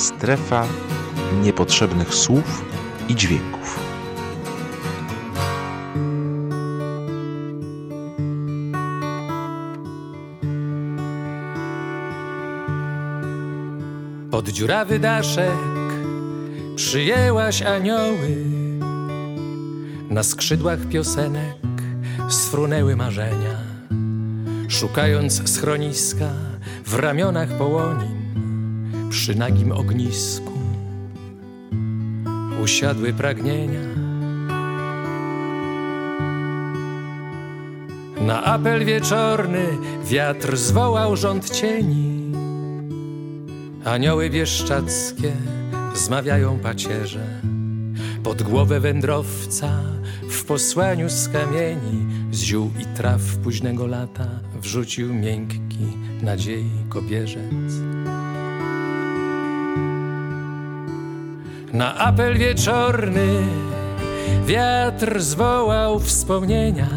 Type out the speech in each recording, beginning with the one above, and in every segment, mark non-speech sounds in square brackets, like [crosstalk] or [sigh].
strefa niepotrzebnych słów i dźwięków. Pod dziurawy daszek przyjęłaś anioły. Na skrzydłach piosenek sfrunęły marzenia. Szukając schroniska w ramionach połonin, przy nagim ognisku usiadły pragnienia. Na apel wieczorny wiatr zwołał rząd cieni. Anioły bieszczackie zmawiają pacierze Pod głowę wędrowca w posłaniu z kamieni Z ziół i traw późnego lata wrzucił miękki nadziei kobierzec Na apel wieczorny wiatr zwołał wspomnienia.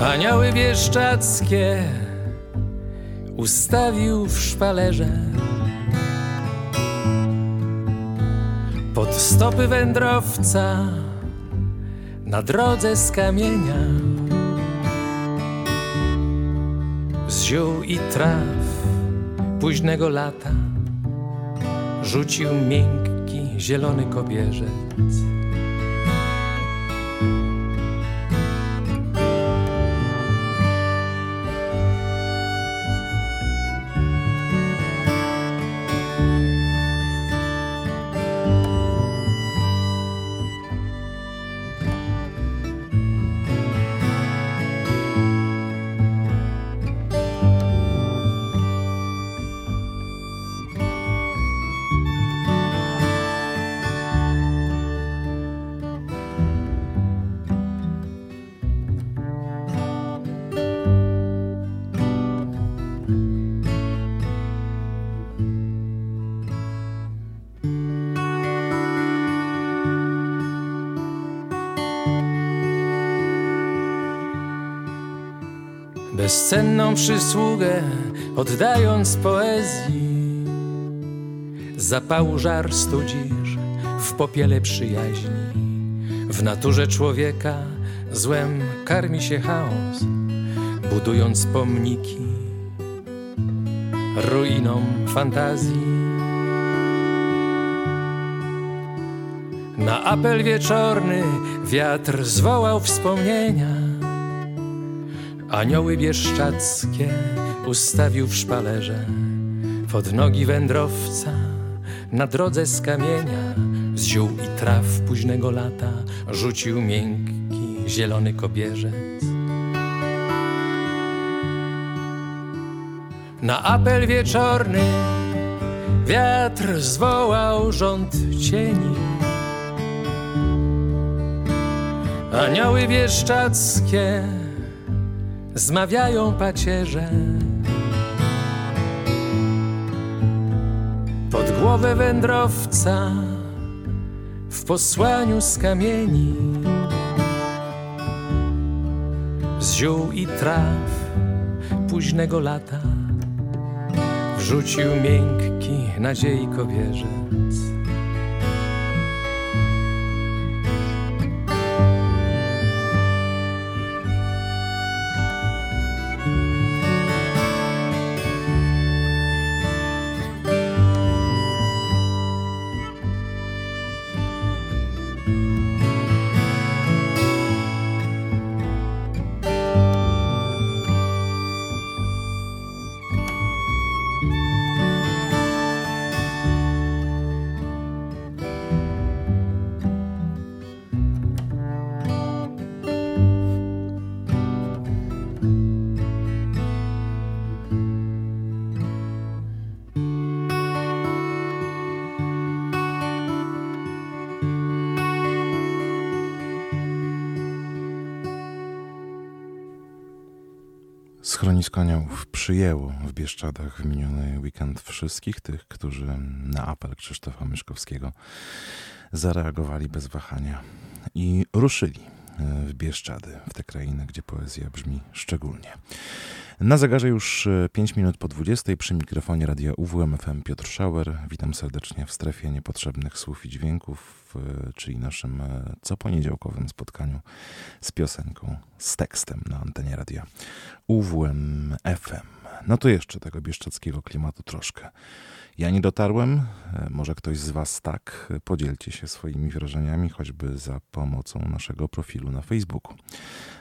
Anioły bieszczackie ustawił w szpalerze. Pod stopy wędrowca na drodze z kamienia. Z ziół i traw późnego lata rzucił miękki zielony kobierzec. Bezcenną przysługę oddając poezji. Zapału żar studzisz w popiele przyjaźni. W naturze człowieka złem karmi się chaos, budując pomniki ruinom fantazji. Na apel wieczorny wiatr zwołał wspomnienia Anioły bieszczackie ustawił w szpalerze. Pod nogi wędrowca na drodze z kamienia Z ziół i traw późnego lata rzucił miękki, zielony kobierzec. Na apel wieczorny wiatr zwołał rząd cieni. Anioły bieszczackie zmawiają pacierze. Pod głowę wędrowca w posłaniu z kamieni, z ziół i traw późnego lata wrzucił miękki nadziei kobierzec. W Bieszczadach w miniony weekend wszystkich tych, którzy na apel Krzysztofa Myszkowskiego zareagowali bez wahania i ruszyli w Bieszczady, w tę krainę, gdzie poezja brzmi szczególnie. Na zegarze już 5 minut po 20 przy mikrofonie radia UWMFM Piotr Schauer. Witam serdecznie w strefie niepotrzebnych słów i dźwięków, czyli naszym coponiedziałkowym spotkaniu z piosenką, z tekstem na antenie radia UWMFM. No to jeszcze tego bieszczadzkiego klimatu troszkę. Ja nie dotarłem, e, może ktoś z Was tak. Podzielcie się swoimi wrażeniami, choćby za pomocą naszego profilu na Facebooku.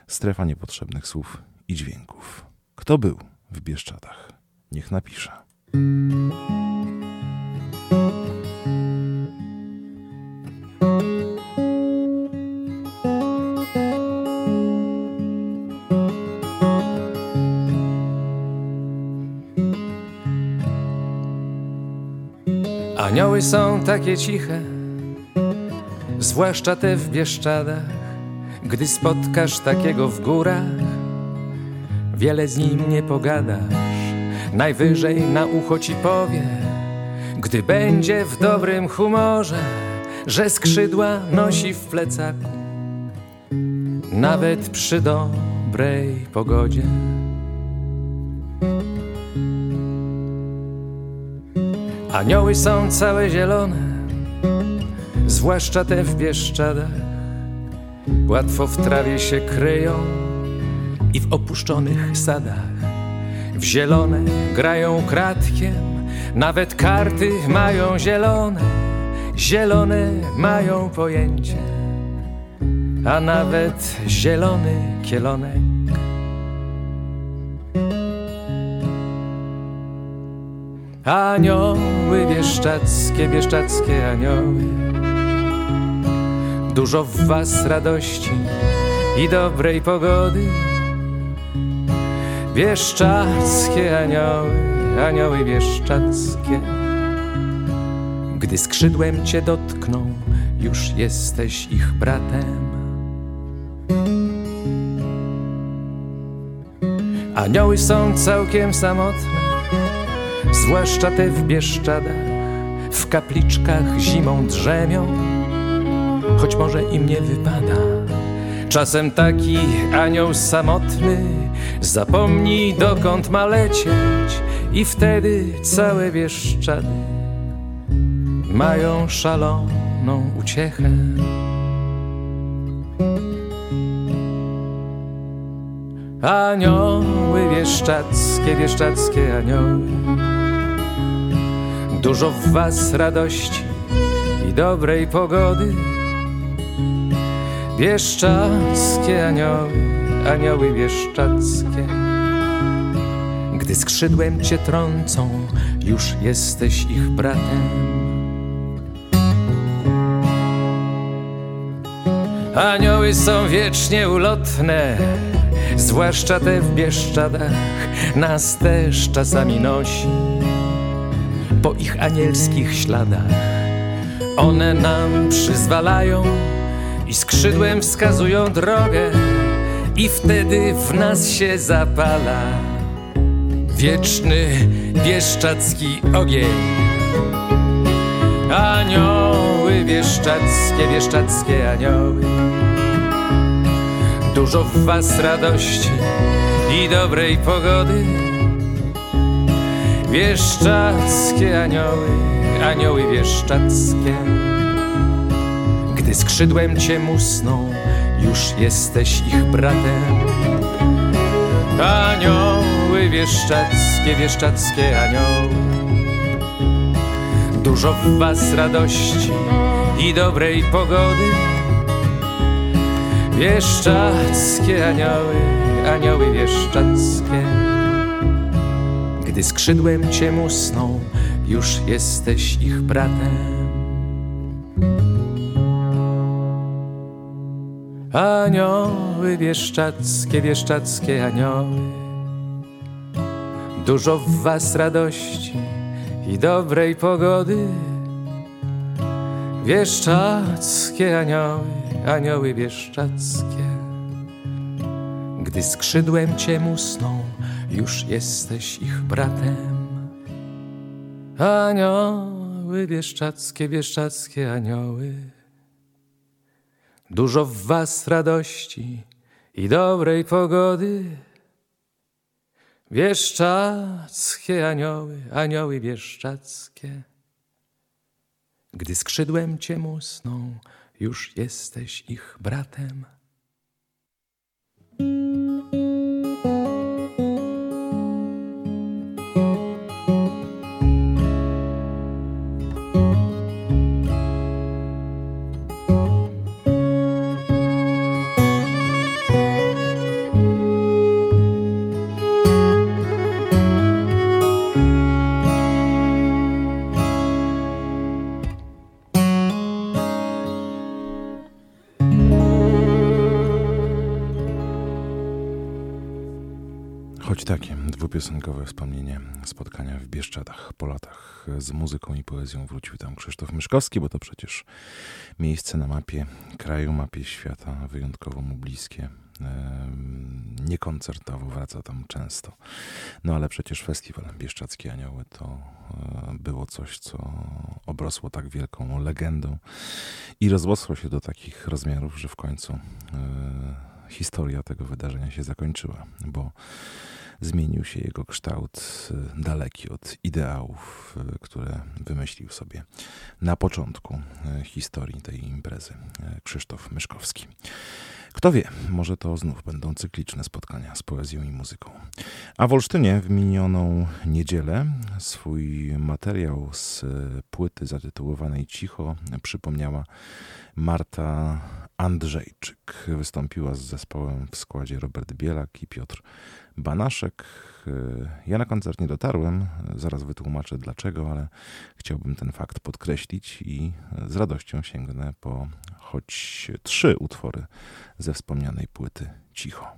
Strefa niepotrzebnych słów i dźwięków. Kto był w Bieszczadach? Niech napisze. Są takie ciche, zwłaszcza te w Bieszczadach. Gdy spotkasz takiego w górach, wiele z nim nie pogadasz. Najwyżej na ucho ci powie, gdy będzie w dobrym humorze, że skrzydła nosi w plecaku, nawet przy dobrej pogodzie. Anioły są całe zielone, zwłaszcza te w Bieszczadach. Łatwo w trawie się kryją i w opuszczonych sadach. W zielone grają kratkiem, nawet karty mają zielone. Zielone mają pojęcie, a nawet zielony kielonek. Anioły bieszczackie, bieszczackie anioły. Dużo w was radości i dobrej pogody. Bieszczackie anioły, anioły bieszczackie Gdy skrzydłem cię dotkną, już jesteś ich bratem. Anioły są całkiem samotne zwłaszcza te w Bieszczadach, w kapliczkach zimą drzemią, choć może im nie wypada. Czasem taki anioł samotny zapomni dokąd ma lecieć i wtedy całe Bieszczady mają szaloną uciechę. Anioły wieszczackie, wieszczackie anioły Dużo w was radości i dobrej pogody. Bieszczackie anioły, anioły bieszczackie Gdy skrzydłem cię trącą, już jesteś ich bratem. Anioły są wiecznie ulotne Zwłaszcza te w Bieszczadach Nas też czasami nosi po ich anielskich śladach. One nam przyzwalają i skrzydłem wskazują drogę, i wtedy w nas się zapala wieczny bieszczacki ogień. Anioły bieszczackie, bieszczackie anioły, dużo w was radości i dobrej pogody Wieszczackie anioły, anioły wieszczackie. Gdy skrzydłem cię musną, już jesteś ich bratem. Anioły wieszczackie, wieszczackie anioły. Dużo w was radości i dobrej pogody. Wieszczackie anioły, anioły wieszczackie gdy skrzydłem cię musną, już jesteś ich bratem. Anioły wieszczackie, wieszczackie anioły, dużo w was radości i dobrej pogody. Wieszczackie anioły, anioły wieszczackie, gdy skrzydłem cię musną, już jesteś ich bratem. Anioły bieszczackie, bieszczackie anioły, Dużo w was radości i dobrej pogody. Wieszczackie anioły, anioły wieszczackie. Gdy skrzydłem cię musną, już jesteś ich bratem. Dwupiosenkowe wspomnienie spotkania w Bieszczadach po latach. Z muzyką i poezją wrócił tam Krzysztof Myszkowski, bo to przecież miejsce na mapie kraju, mapie świata wyjątkowo mu bliskie. Niekoncertowo wraca tam często. No ale przecież festiwal Bieszczackie Anioły to e, było coś, co obrosło tak wielką legendą i rozrosło się do takich rozmiarów, że w końcu e, historia tego wydarzenia się zakończyła, bo zmienił się jego kształt y, daleki od ideałów, y, które wymyślił sobie na początku y, historii tej imprezy Krzysztof Myszkowski. Kto wie, może to znów będą cykliczne spotkania z poezją i muzyką. A w Olsztynie w minioną niedzielę swój materiał z płyty zatytułowanej Cicho przypomniała Marta Andrzejczyk. Wystąpiła z zespołem w składzie Robert Bielak i Piotr Banaszek. Ja na koncert nie dotarłem, zaraz wytłumaczę dlaczego, ale chciałbym ten fakt podkreślić i z radością sięgnę po choć trzy utwory ze wspomnianej płyty Cicho.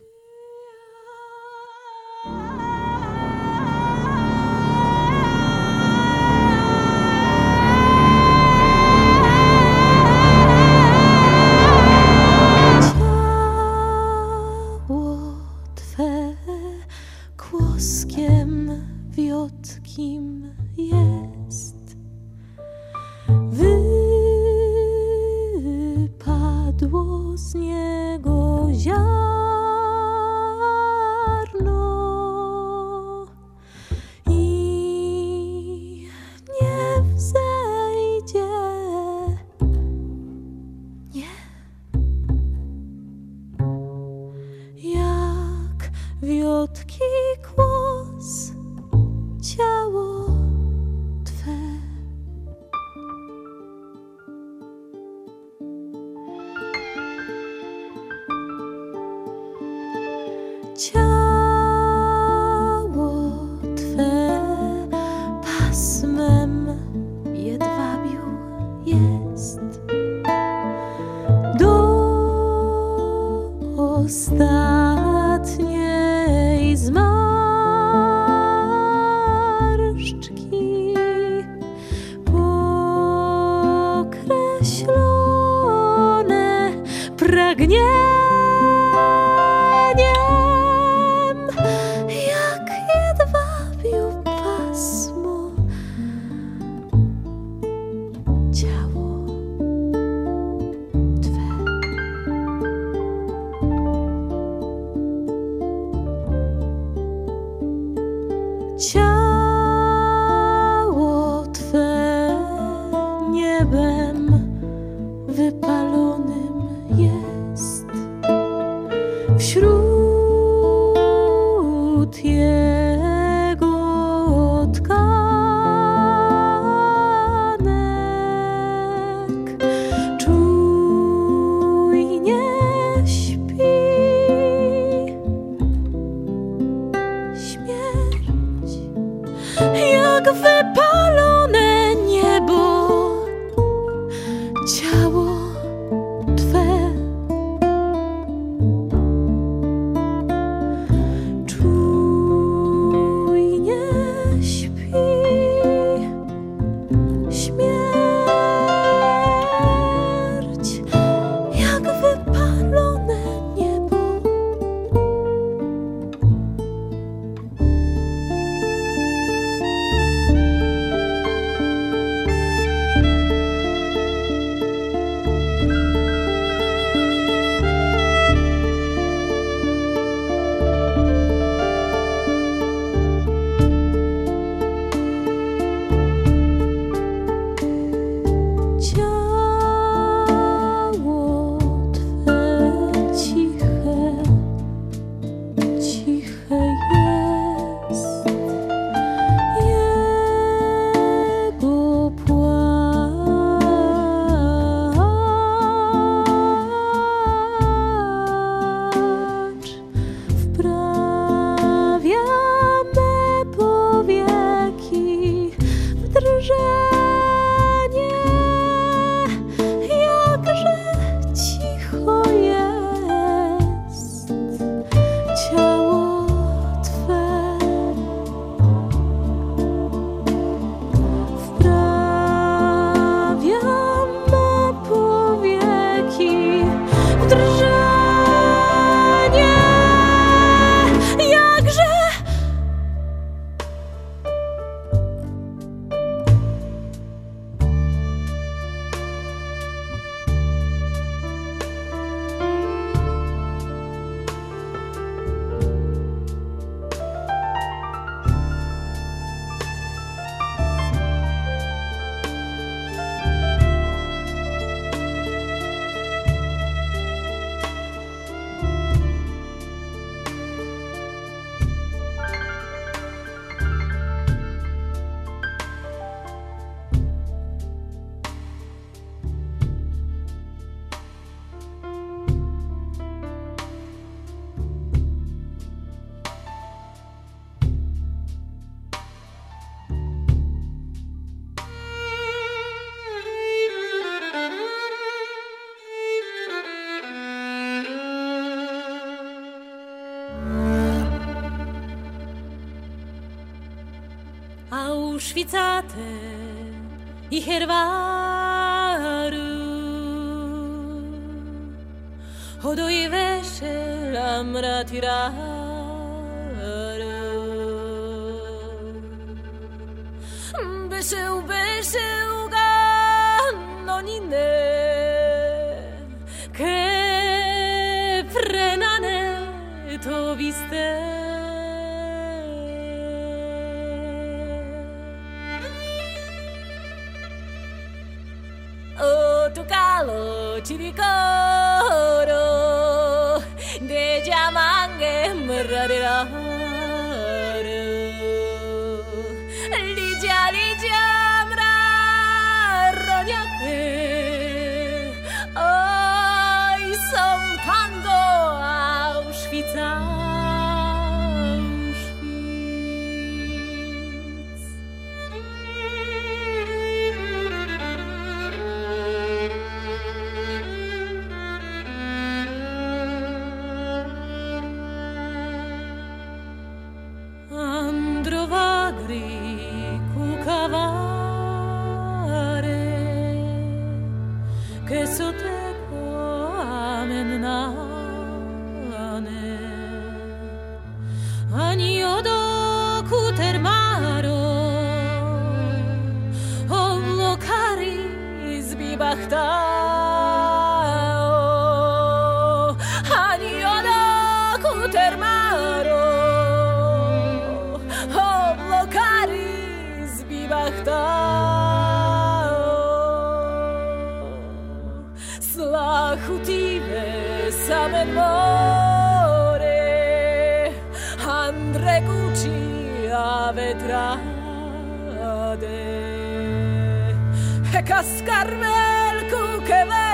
cascarme el kukeve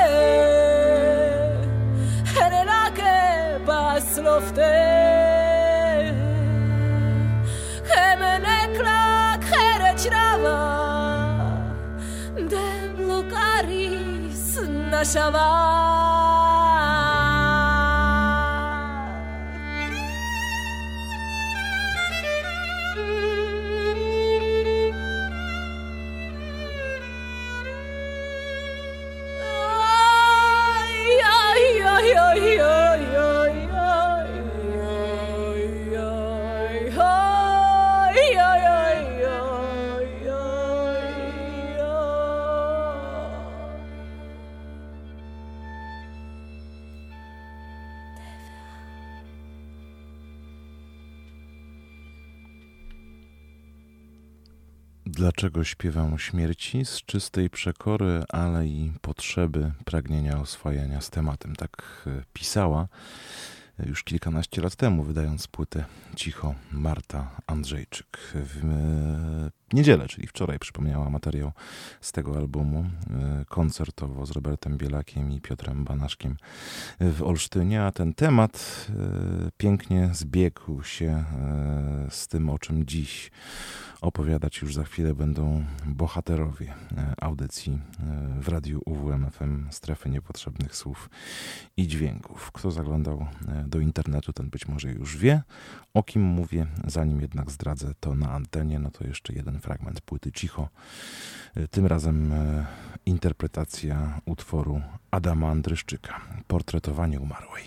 Herelake baslofte Hemeneklak herechrava Dem lukaris nashava Dlaczego śpiewam o śmierci? Z czystej przekory, ale i potrzeby pragnienia oswajania z tematem. Tak e, pisała e, już kilkanaście lat temu, wydając płytę Cicho Marta Andrzejczyk. W e, niedzielę, czyli wczoraj, przypomniała materiał z tego albumu koncertowo z Robertem Bielakiem i Piotrem Banaszkiem w Olsztynie, a ten temat pięknie zbiegł się z tym, o czym dziś opowiadać już za chwilę będą bohaterowie e, audycji e, w radiu UWMFM Strefy Niepotrzebnych Słów i Dźwięków. Kto zaglądał e, do internetu, ten być może już wie, o kim mówię. Zanim jednak zdradzę to na antenie, no to jeszcze jeden fragment płyty Cicho. Tym razem interpretacja utworu Adama Andryszczyka, Portretowanie umarłej.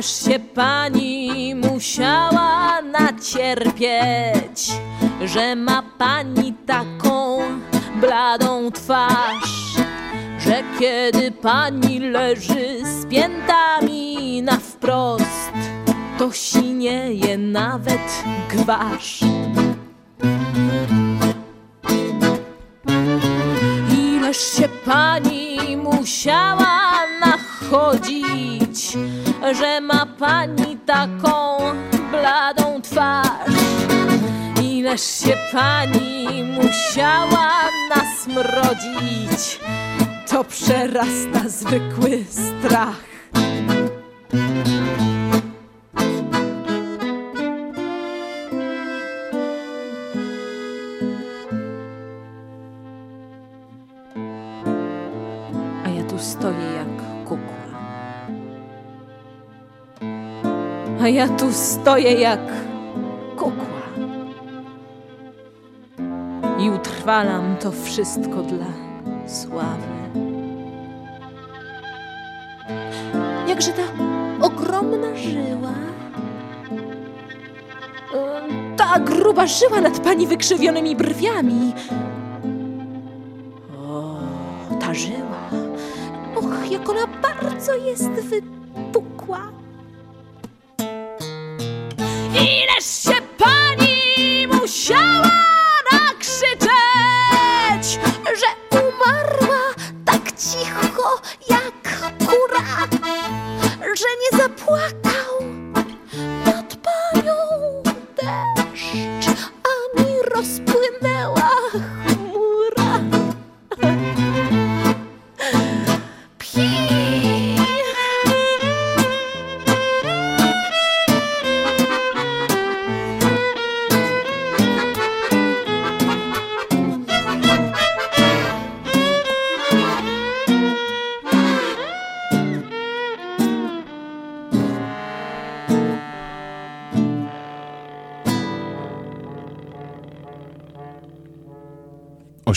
Ileż się pani musiała nacierpieć, że ma pani taką bladą twarz, że kiedy pani leży z piętami na wprost, to sinieje nawet gwarz. Ileż się pani musiała nachodzić, że ma pani taką bladą twarz. Ileż się pani musiała nasmrodzić to przerasta zwykły strach. A ja tu stoję jak kukła. I utrwalam to wszystko dla sławy. Jakże ta ogromna żyła, ta gruba żyła nad pani wykrzywionymi brwiami. O, ta żyła. Och, jak ona bardzo jest wypukła.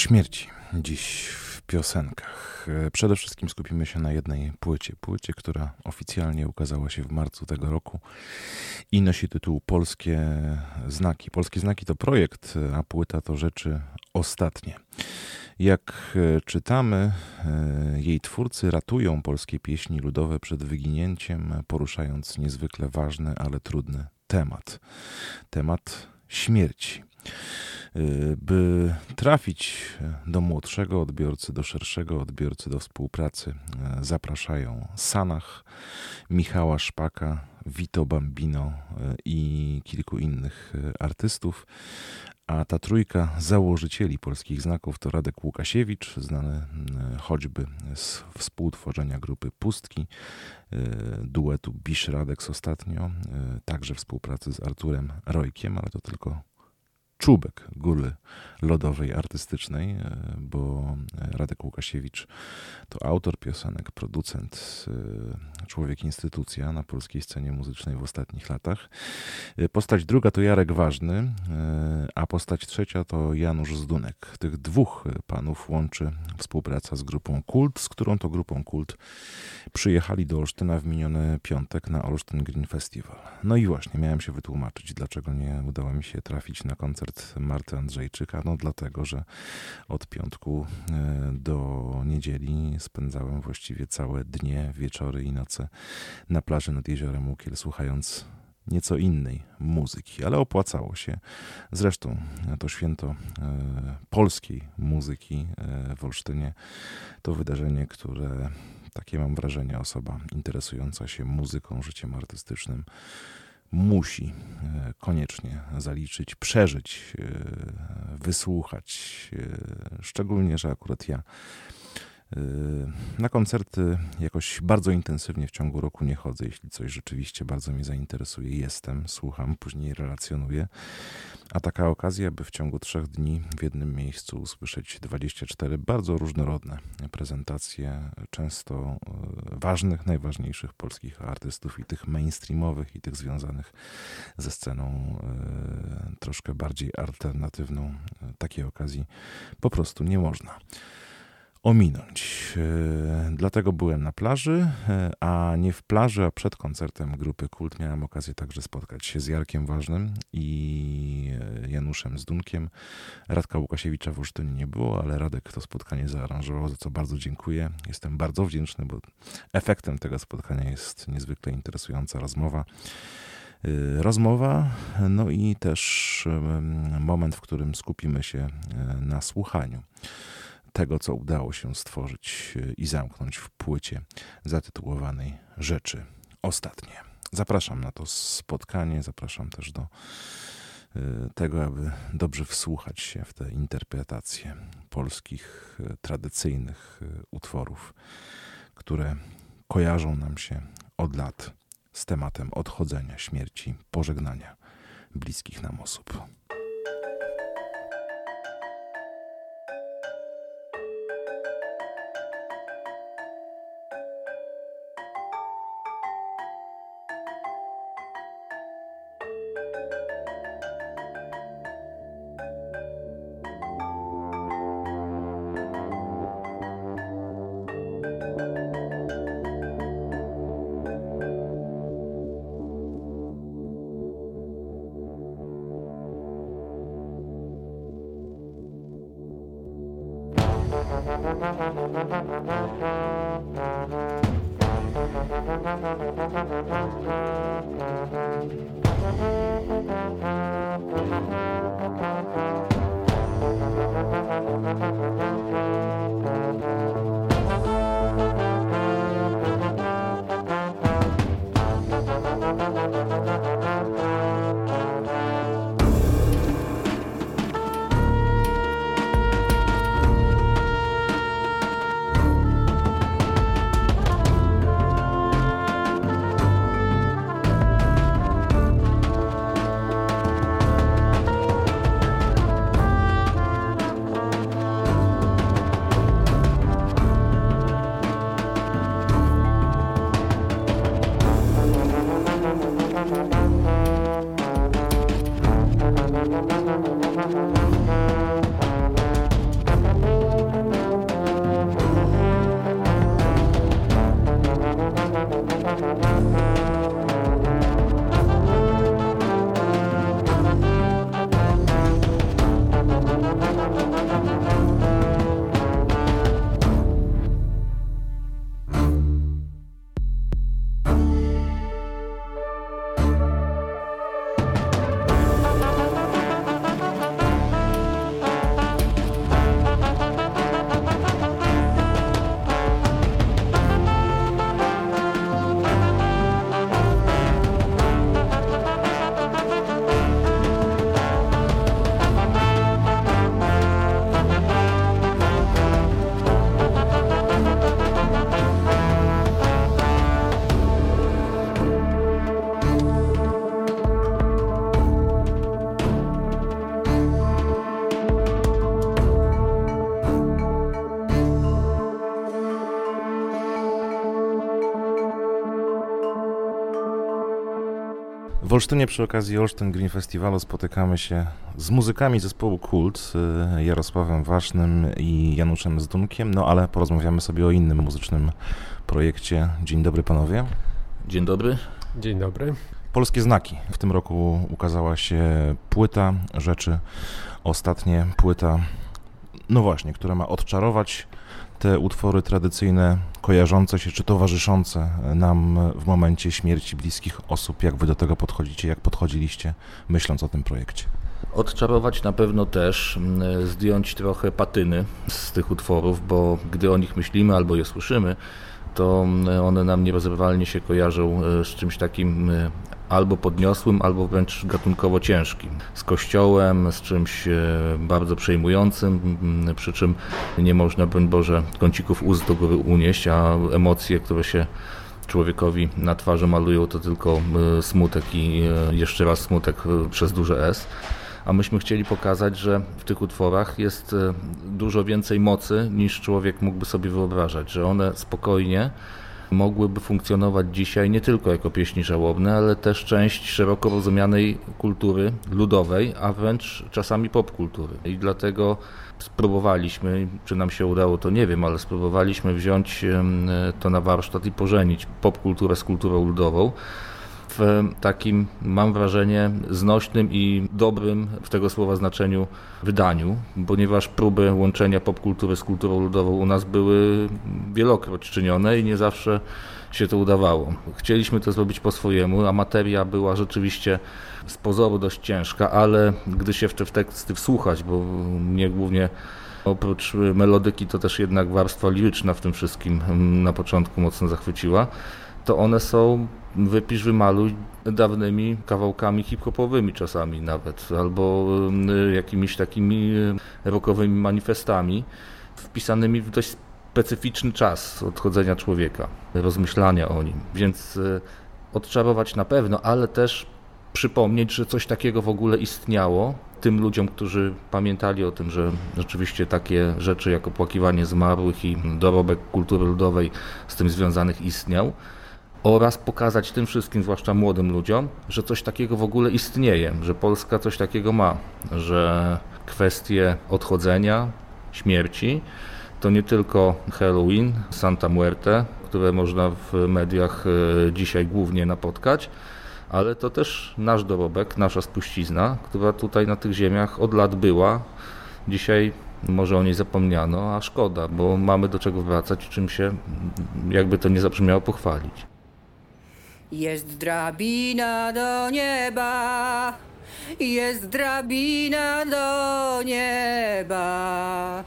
Śmierci dziś w piosenkach. E, Przede wszystkim skupimy się na jednej płycie. Płycie, która oficjalnie ukazała się w marcu tego roku i nosi tytuł Polskie Znaki. Polskie Znaki to projekt, a płyta to rzeczy ostatnie. Jak e, czytamy, e, jej twórcy ratują polskie pieśni ludowe przed wyginięciem, poruszając niezwykle ważny, ale trudny temat. Temat śmierci. By trafić do młodszego odbiorcy, do szerszego odbiorcy, do współpracy, y, zapraszają Sanach, Michała Szpaka, Vito Bambino y, i kilku innych y, artystów. A ta trójka założycieli polskich znaków to Radek Łukasiewicz, znany choćby z współtworzenia grupy Pustki, duetu Bisz Radeks ostatnio, także współpracy z Arturem Rojkiem, ale to tylko czubek góry lodowej artystycznej, e, bo Radek Łukasiewicz to autor piosenek, producent, e, człowiek instytucja na polskiej scenie muzycznej w ostatnich latach. E, Postać druga to Jarek Ważny, e, a postać trzecia to Janusz Zdunek. Tych dwóch panów łączy współpraca z grupą Kult, z którą to grupą Kult przyjechali do Olsztyna w miniony piątek na Olsztyn Green Festival. No i właśnie, miałem się wytłumaczyć, dlaczego nie udało mi się trafić na koncert Marty Andrzejczyka. No dlatego, że od piątku e, do niedzieli spędzałem właściwie całe dnie, wieczory i noce na plaży nad jeziorem Łukiel, słuchając nieco innej muzyki, ale opłacało się. Zresztą to święto e, polskiej muzyki e, w Olsztynie to wydarzenie, które takie mam wrażenie, osoba interesująca się muzyką, życiem artystycznym musi e, koniecznie zaliczyć, przeżyć, e, wysłuchać. e, Szczególnie, że akurat ja na koncerty jakoś bardzo intensywnie w ciągu roku nie chodzę. Jeśli coś rzeczywiście bardzo mnie zainteresuje, jestem, słucham, później relacjonuję. A taka okazja, by w ciągu trzech dni w jednym miejscu usłyszeć 24 bardzo różnorodne prezentacje, często e, ważnych, najważniejszych polskich artystów i tych mainstreamowych, i tych związanych ze sceną e, troszkę bardziej alternatywną. Takiej okazji po prostu nie można ominąć. E, Dlatego byłem na plaży, e, a nie w plaży, a przed koncertem grupy Kult miałem okazję także spotkać się z Jarkiem Ważnym i e, Januszem Zdunkiem. Radka Łukasiewicza w Olsztynie nie było, ale Radek to spotkanie zaaranżował, za co bardzo dziękuję. Jestem bardzo wdzięczny, bo efektem tego spotkania jest niezwykle interesująca rozmowa. Rozmowa, no i też moment, w którym skupimy się na słuchaniu tego, co udało się stworzyć e, i zamknąć w płycie zatytułowanej Rzeczy Ostatnie. Zapraszam na to spotkanie, zapraszam też do tego, aby dobrze wsłuchać się w te interpretacje polskich tradycyjnych utworów, które kojarzą nam się od lat z tematem odchodzenia, śmierci, pożegnania bliskich nam osób. W Olsztynie przy okazji Olsztyn Green Festiwalu spotykamy się z muzykami zespołu Kult, y, Jarosławem Wasznym i Januszem Zdunkiem, no ale porozmawiamy sobie o innym muzycznym projekcie. Dzień dobry panowie. Dzień dobry. Dzień dobry. Polskie znaki. W tym roku ukazała się płyta rzeczy, ostatnie płyta, no właśnie, która ma odczarować te utwory tradycyjne, kojarzące się czy towarzyszące nam w momencie śmierci bliskich osób, jak wy do tego podchodzicie, jak podchodziliście, myśląc o tym projekcie? Odczarować na pewno też, zdjąć trochę patyny z tych utworów, bo gdy o nich myślimy albo je słyszymy, to one nam nierozerwalnie się kojarzą e, z czymś takim e, albo podniosłym, albo wręcz gatunkowo ciężkim. Z kościołem, z czymś e, bardzo przejmującym, przy czym nie można, broń Boże, kącików ust do góry unieść, a emocje, które się człowiekowi na twarzy malują, to tylko smutek i jeszcze raz smutek przez duże S a myśmy chcieli pokazać, że w tych utworach jest e, dużo więcej mocy niż człowiek mógłby sobie wyobrażać, że one spokojnie mogłyby funkcjonować dzisiaj nie tylko jako pieśni żałobne, ale też część szeroko rozumianej kultury ludowej, a wręcz czasami popkultury. I dlatego spróbowaliśmy, czy nam się udało, to nie wiem, ale spróbowaliśmy wziąć to na warsztat i pożenić popkulturę z kulturą ludową w takim, mam wrażenie, znośnym i dobrym w tego słowa znaczeniu wydaniu, ponieważ próby łączenia popkultury z kulturą ludową u nas były wielokroć czynione i nie zawsze się to udawało. Chcieliśmy to zrobić po swojemu, a materia była rzeczywiście z pozoru dość ciężka, ale gdy się w te teksty wsłuchać, bo mnie głównie oprócz melodyki to też jednak warstwa liryczna w tym wszystkim na początku mocno zachwyciła, to one są wypisz, wymaluj dawnymi kawałkami hip-hopowymi czasami nawet, albo jakimiś takimi rockowymi manifestami wpisanymi w dość specyficzny czas odchodzenia człowieka, rozmyślania o nim. Więc e, odczarować na pewno, ale też przypomnieć, że coś takiego w ogóle istniało. Tym ludziom, którzy pamiętali o tym, że rzeczywiście takie rzeczy jak opłakiwanie zmarłych i dorobek kultury ludowej z tym związanych istniał oraz pokazać tym wszystkim, zwłaszcza młodym ludziom, że coś takiego w ogóle istnieje, że Polska coś takiego ma, że kwestie odchodzenia, śmierci to nie tylko Halloween, Santa Muerte, które można w mediach e, dzisiaj głównie napotkać, ale to też nasz dorobek, nasza spuścizna, która tutaj na tych ziemiach od lat była. Dzisiaj może o niej zapomniano, a szkoda, bo mamy do czego wracać, czym się, jakby to nie zabrzmiało, pochwalić. Jest drabina do nieba, jest drabina do nieba.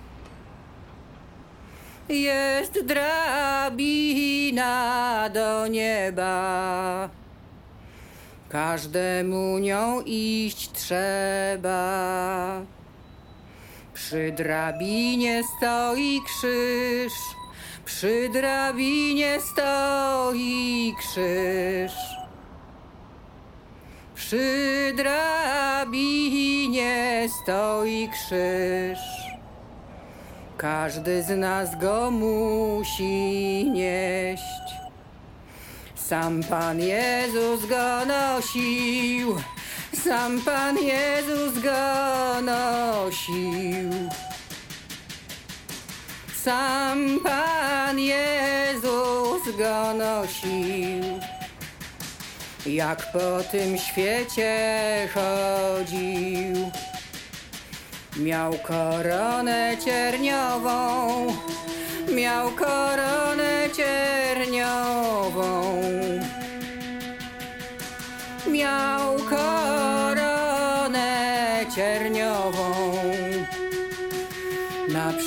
Jest drabina do nieba. Każdemu nią iść trzeba. Przy drabinie stoi krzyż, przy drabinie stoi krzyż. Przy drabinie stoi krzyż. Każdy z nas go musi nieść. Sam Pan Jezus go nosił, sam Pan Jezus go nosił. Sam Pan Jezus go nosił. Jak po tym świecie chodził. Miał koronę cierniową, miał koronę cierniową. Miał koronę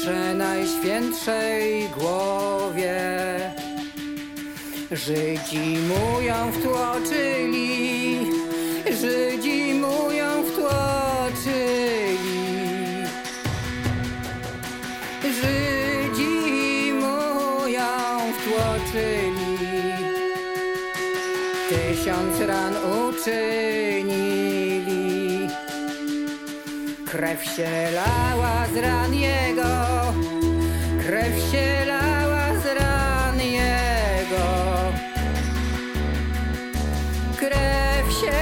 na przenajświętszej głowie. Żydzi mu ją wtłoczyli, Żydzi mu ją wtłoczyli. Żydzi mu ją wtłoczyli, tysiąc ran uczynili. Krew się lała z ran jego, krew się lała z ran jego. Krew się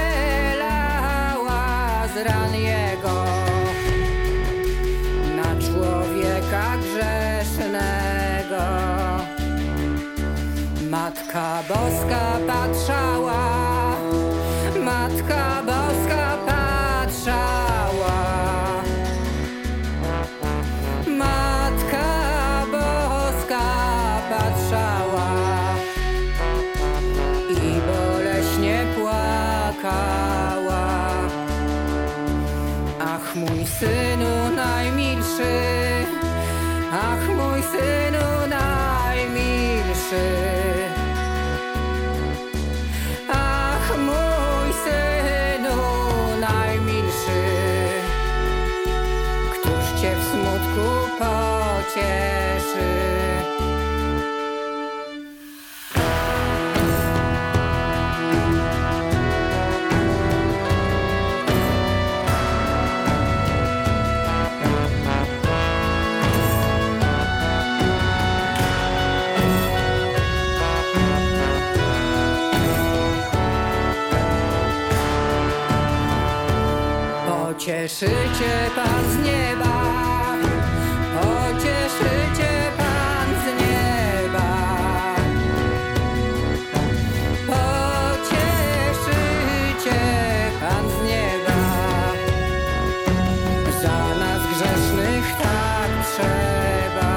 lała z ran jego na człowieka grzesznego. Matka Boska patrzała, synu najmilszy, ach mój synu najmilszy. Ach mój synu najmilszy, któż cię w smutku pocieszy. Pocieszycie Pan z nieba, pocieszycie Pan z nieba. Pocieszycie Pan z nieba. Za nas grzesznych tak trzeba.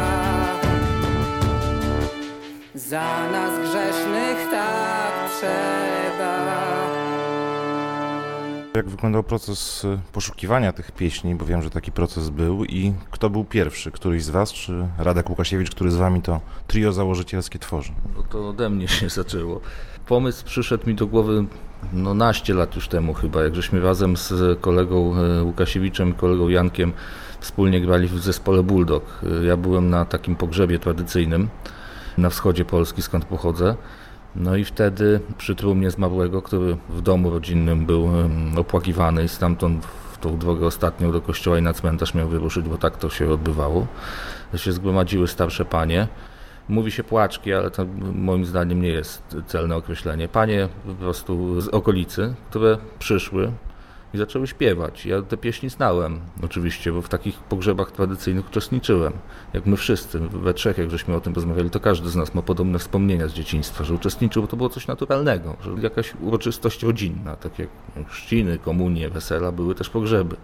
Za nas grzesznych tak trzeba. Jak wyglądał proces y, poszukiwania tych pieśni, bo wiem, że taki proces był i kto był pierwszy, któryś z was, czy Radek Łukasiewicz, który z wami to trio założycielskie tworzy? No to ode mnie się [laughs] zaczęło. Pomysł przyszedł mi do głowy no naście lat już temu chyba, jak żeśmy razem z kolegą y, Łukasiewiczem i kolegą Jankiem wspólnie grali w zespole Bulldog. Y, Ja byłem na takim pogrzebie tradycyjnym na wschodzie Polski, skąd pochodzę. No i wtedy przy trumnie zmarłego, który w domu rodzinnym był opłakiwany i stamtąd w tą drogę ostatnią do kościoła i na cmentarz miał wyruszyć, bo tak to się odbywało, się zgromadziły starsze panie. Mówi się płaczki, ale to moim zdaniem nie jest celne określenie. Panie po prostu z okolicy, które przyszły i zaczęły śpiewać. Ja te pieśni znałem oczywiście, bo w takich pogrzebach tradycyjnych uczestniczyłem. Jak my wszyscy, we trzech, jak żeśmy o tym rozmawiali, to każdy z nas ma podobne wspomnienia z dzieciństwa, że uczestniczył, bo to było coś naturalnego, że jakaś uroczystość rodzinna, tak jak chrzciny, komunie, wesela, były też pogrzeby.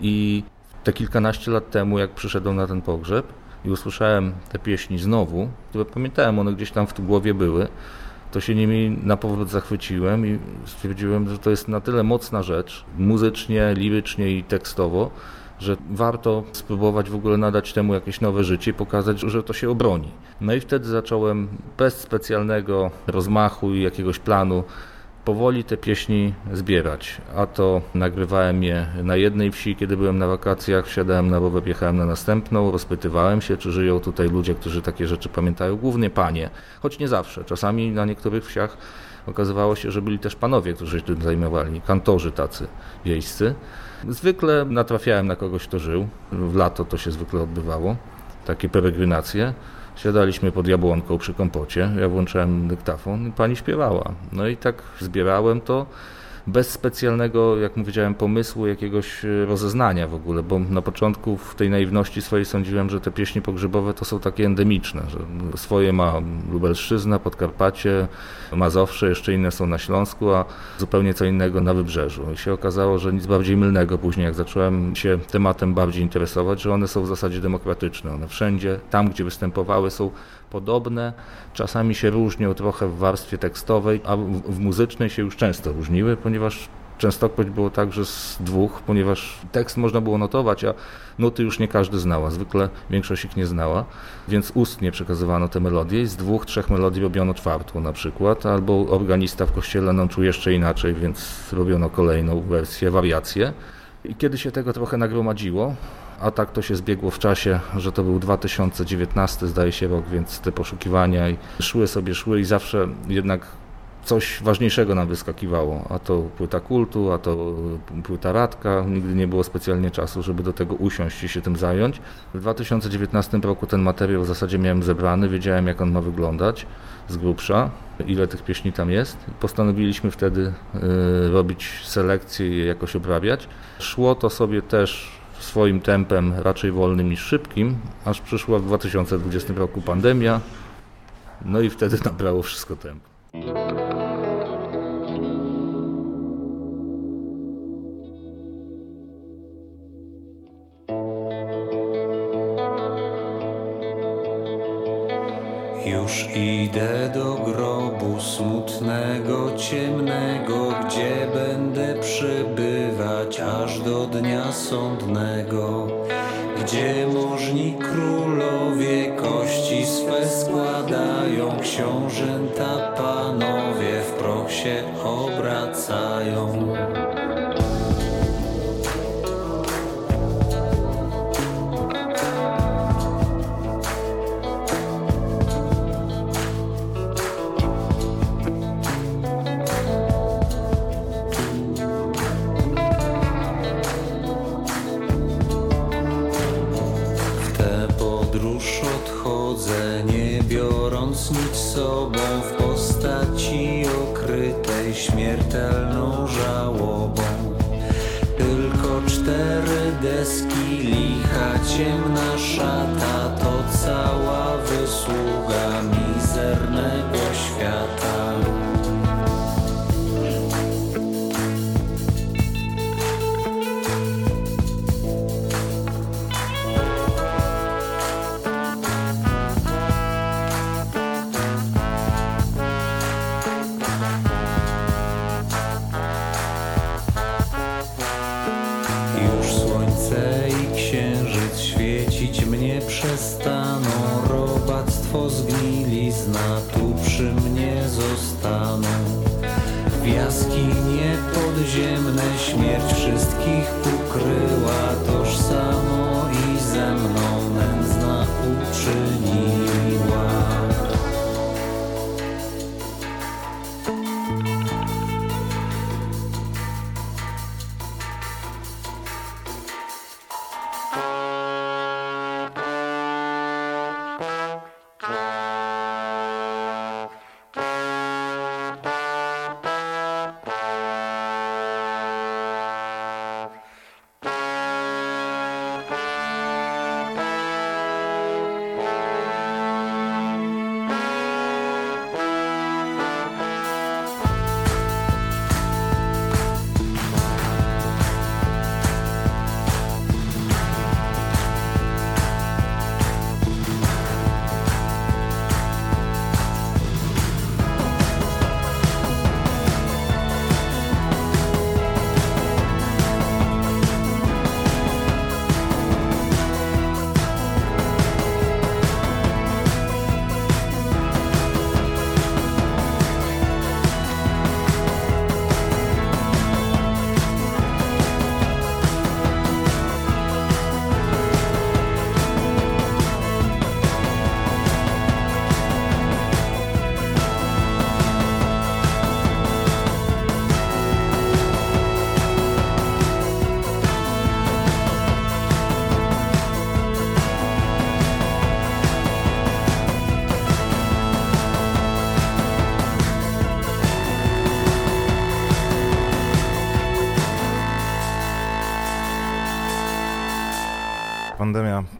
I te kilkanaście lat temu, jak przyszedłem na ten pogrzeb i usłyszałem te pieśni znowu, które pamiętałem, one gdzieś tam w głowie były, to się nimi na powrót zachwyciłem i stwierdziłem, że to jest na tyle mocna rzecz, muzycznie, lirycznie i tekstowo, że warto spróbować w ogóle nadać temu jakieś nowe życie pokazać, że to się obroni. No i wtedy zacząłem bez specjalnego rozmachu i jakiegoś planu powoli te pieśni zbierać. A to nagrywałem je na jednej wsi, kiedy byłem na wakacjach, wsiadałem na rower, jechałem na następną, rozpytywałem się, czy żyją tutaj ludzie, którzy takie rzeczy pamiętają, głównie panie, choć nie zawsze. Czasami na niektórych wsiach okazywało się, że byli też panowie, którzy się tym zajmowali, kantorzy tacy wiejscy. Zwykle natrafiałem na kogoś, kto żył. W lato to się zwykle odbywało, takie peregrinacje. Siadaliśmy pod jabłonką przy kompocie, ja włączałem dyktafon i pani śpiewała. No i tak zbierałem to bez specjalnego, jak powiedziałem, pomysłu, jakiegoś e, rozeznania w ogóle, bo na początku w tej naiwności swojej sądziłem, że te pieśni pogrzebowe to są takie endemiczne, że swoje ma Lubelszczyzna, Podkarpacie, Mazowsze, jeszcze inne są na Śląsku, a zupełnie co innego na Wybrzeżu. I się okazało, że nic bardziej mylnego później, jak zacząłem się tematem bardziej interesować, że one są w zasadzie demokratyczne. One wszędzie, tam gdzie występowały są podobne, czasami się różnią trochę w warstwie tekstowej, a w, muzycznej się już często różniły, ponieważ Częstokroć było tak, że z dwóch, ponieważ tekst można było notować, a nuty już nie każdy znała, zwykle większość ich nie znała, więc ustnie przekazywano te melodie i z dwóch, trzech melodii robiono czwartą na przykład, albo organista w kościele nauczył jeszcze inaczej, więc robiono kolejną wersję, wariację. I kiedy się tego trochę nagromadziło, a tak to się zbiegło w czasie, że to był 2019 zdaje się rok, więc te poszukiwania i szły sobie, szły i zawsze jednak coś ważniejszego nam wyskakiwało, a to płyta kultu, a to płyta Radka, nigdy nie było specjalnie czasu, żeby do tego usiąść i się tym zająć. W 2019 roku ten materiał w zasadzie miałem zebrany, wiedziałem jak on ma wyglądać z grubsza, ile tych pieśni tam jest. Postanowiliśmy wtedy y, robić selekcję i je jakoś obrabiać. Szło to sobie też swoim tempem raczej wolnym niż szybkim, aż przyszła w 2020 roku pandemia, no i wtedy nabrało wszystko tempo. Już idę do grobu smutnego, ciemnego, gdzie będę przybywać aż do dnia sądnego, gdzie możni królowie kości swe składają, książęta panowie w proch się obracają. Sobą w postaci okrytej śmiertelną żałobą. Tylko cztery deski, licha ciemna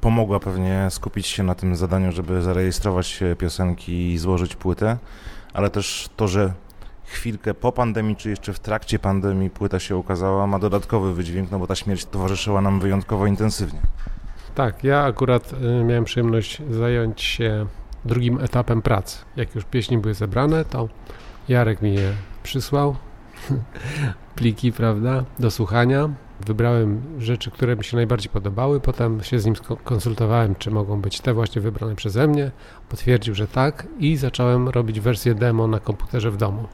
pomogła pewnie skupić się na tym zadaniu, żeby zarejestrować piosenki i złożyć płytę, ale też to, że chwilkę po pandemii, czy jeszcze w trakcie pandemii płyta się ukazała, ma dodatkowy wydźwięk, no bo ta śmierć towarzyszyła nam wyjątkowo intensywnie. Tak, ja akurat y, miałem przyjemność zająć się drugim etapem pracy. Jak już pieśni były zebrane, to Jarek mi je przysłał, [laughs] pliki, prawda, do słuchania. Wybrałem rzeczy, które mi się najbardziej podobały, potem się z nim konsultowałem, czy mogą być te właśnie wybrane przeze mnie. Potwierdził, że tak i zacząłem robić wersję demo na komputerze w domu.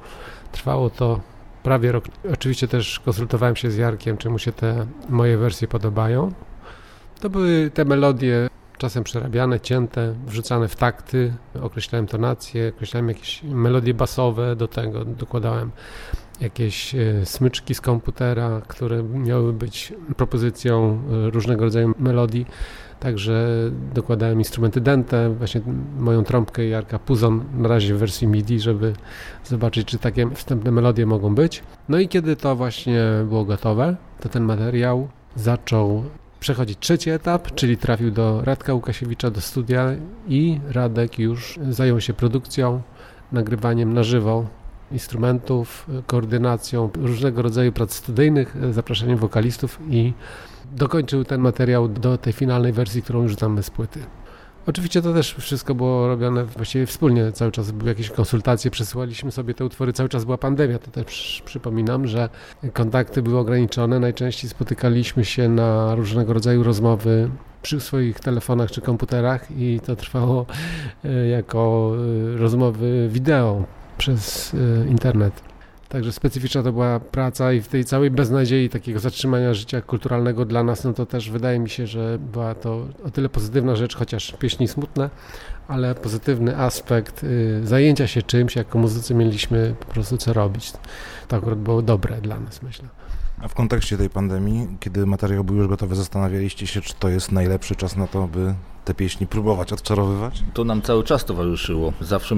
Trwało to prawie rok. Oczywiście też konsultowałem się z Jarkiem, czy mu się te moje wersje podobają. To były te melodie czasem przerabiane, cięte, wrzucane w takty, określałem tonacje, określałem jakieś melodie basowe do tego, dokładałem jakieś e, smyczki z komputera, które miały być propozycją e, różnego rodzaju melodii. Także dokładałem instrumenty dęte, właśnie moją trąbkę Jarka Puzon na razie w wersji MIDI, żeby zobaczyć, czy takie wstępne melodie mogą być. No i kiedy to właśnie było gotowe, to ten materiał zaczął przechodzić trzeci etap, czyli trafił do Radka Łukasiewicza do studia i Radek już zajął się produkcją, nagrywaniem na żywo instrumentów, koordynacją różnego rodzaju prac studyjnych, zapraszaniem wokalistów i dokończył ten materiał do tej finalnej wersji, którą już znamy z płyty. Oczywiście to też wszystko było robione właściwie wspólnie, cały czas były jakieś konsultacje, przesyłaliśmy sobie te utwory, cały czas była pandemia, to też przypominam, że kontakty były ograniczone, najczęściej spotykaliśmy się na różnego rodzaju rozmowy przy swoich telefonach czy komputerach i to trwało e, jako e, rozmowy wideo przez e, internet. Także specyficzna to była praca i w tej całej beznadziei takiego zatrzymania życia kulturalnego dla nas, no to też wydaje mi się, że była to o tyle pozytywna rzecz, chociaż pieśni smutne, ale pozytywny aspekt y, zajęcia się czymś, jako muzycy mieliśmy po prostu co robić. To akurat było dobre dla nas, myślę. A w kontekście tej pandemii, kiedy materiał był już gotowy, zastanawialiście się, czy to jest najlepszy czas na to, by te pieśni próbować odczarowywać? To nam cały czas towarzyszyło. Zawsze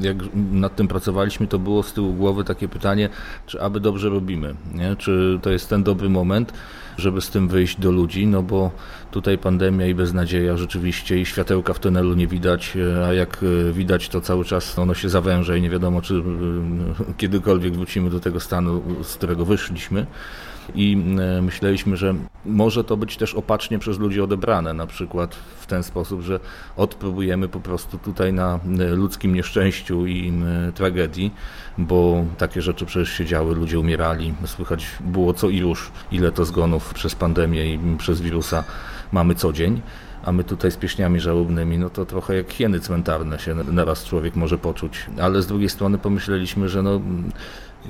jak nad tym pracowaliśmy, to było z tyłu głowy takie pytanie, czy aby dobrze robimy, nie? czy to jest ten dobry moment, żeby z tym wyjść do ludzi, no bo tutaj pandemia i beznadzieja rzeczywiście i światełka w tunelu nie widać, a jak widać to cały czas ono się zawęża i nie wiadomo, czy kiedykolwiek wrócimy do tego stanu, z którego wyszliśmy i e, myśleliśmy, że może to być też opacznie przez ludzi odebrane, na przykład w ten sposób, że odpróbujemy po prostu tutaj na e, ludzkim nieszczęściu i e, tragedii, bo takie rzeczy przecież się działy, ludzie umierali, słychać było co i już, ile to zgonów przez pandemię i przez wirusa mamy co dzień a my tutaj z pieśniami żałobnymi, no to trochę jak hieny cmentarne się naraz człowiek może poczuć. Ale z drugiej strony pomyśleliśmy, że no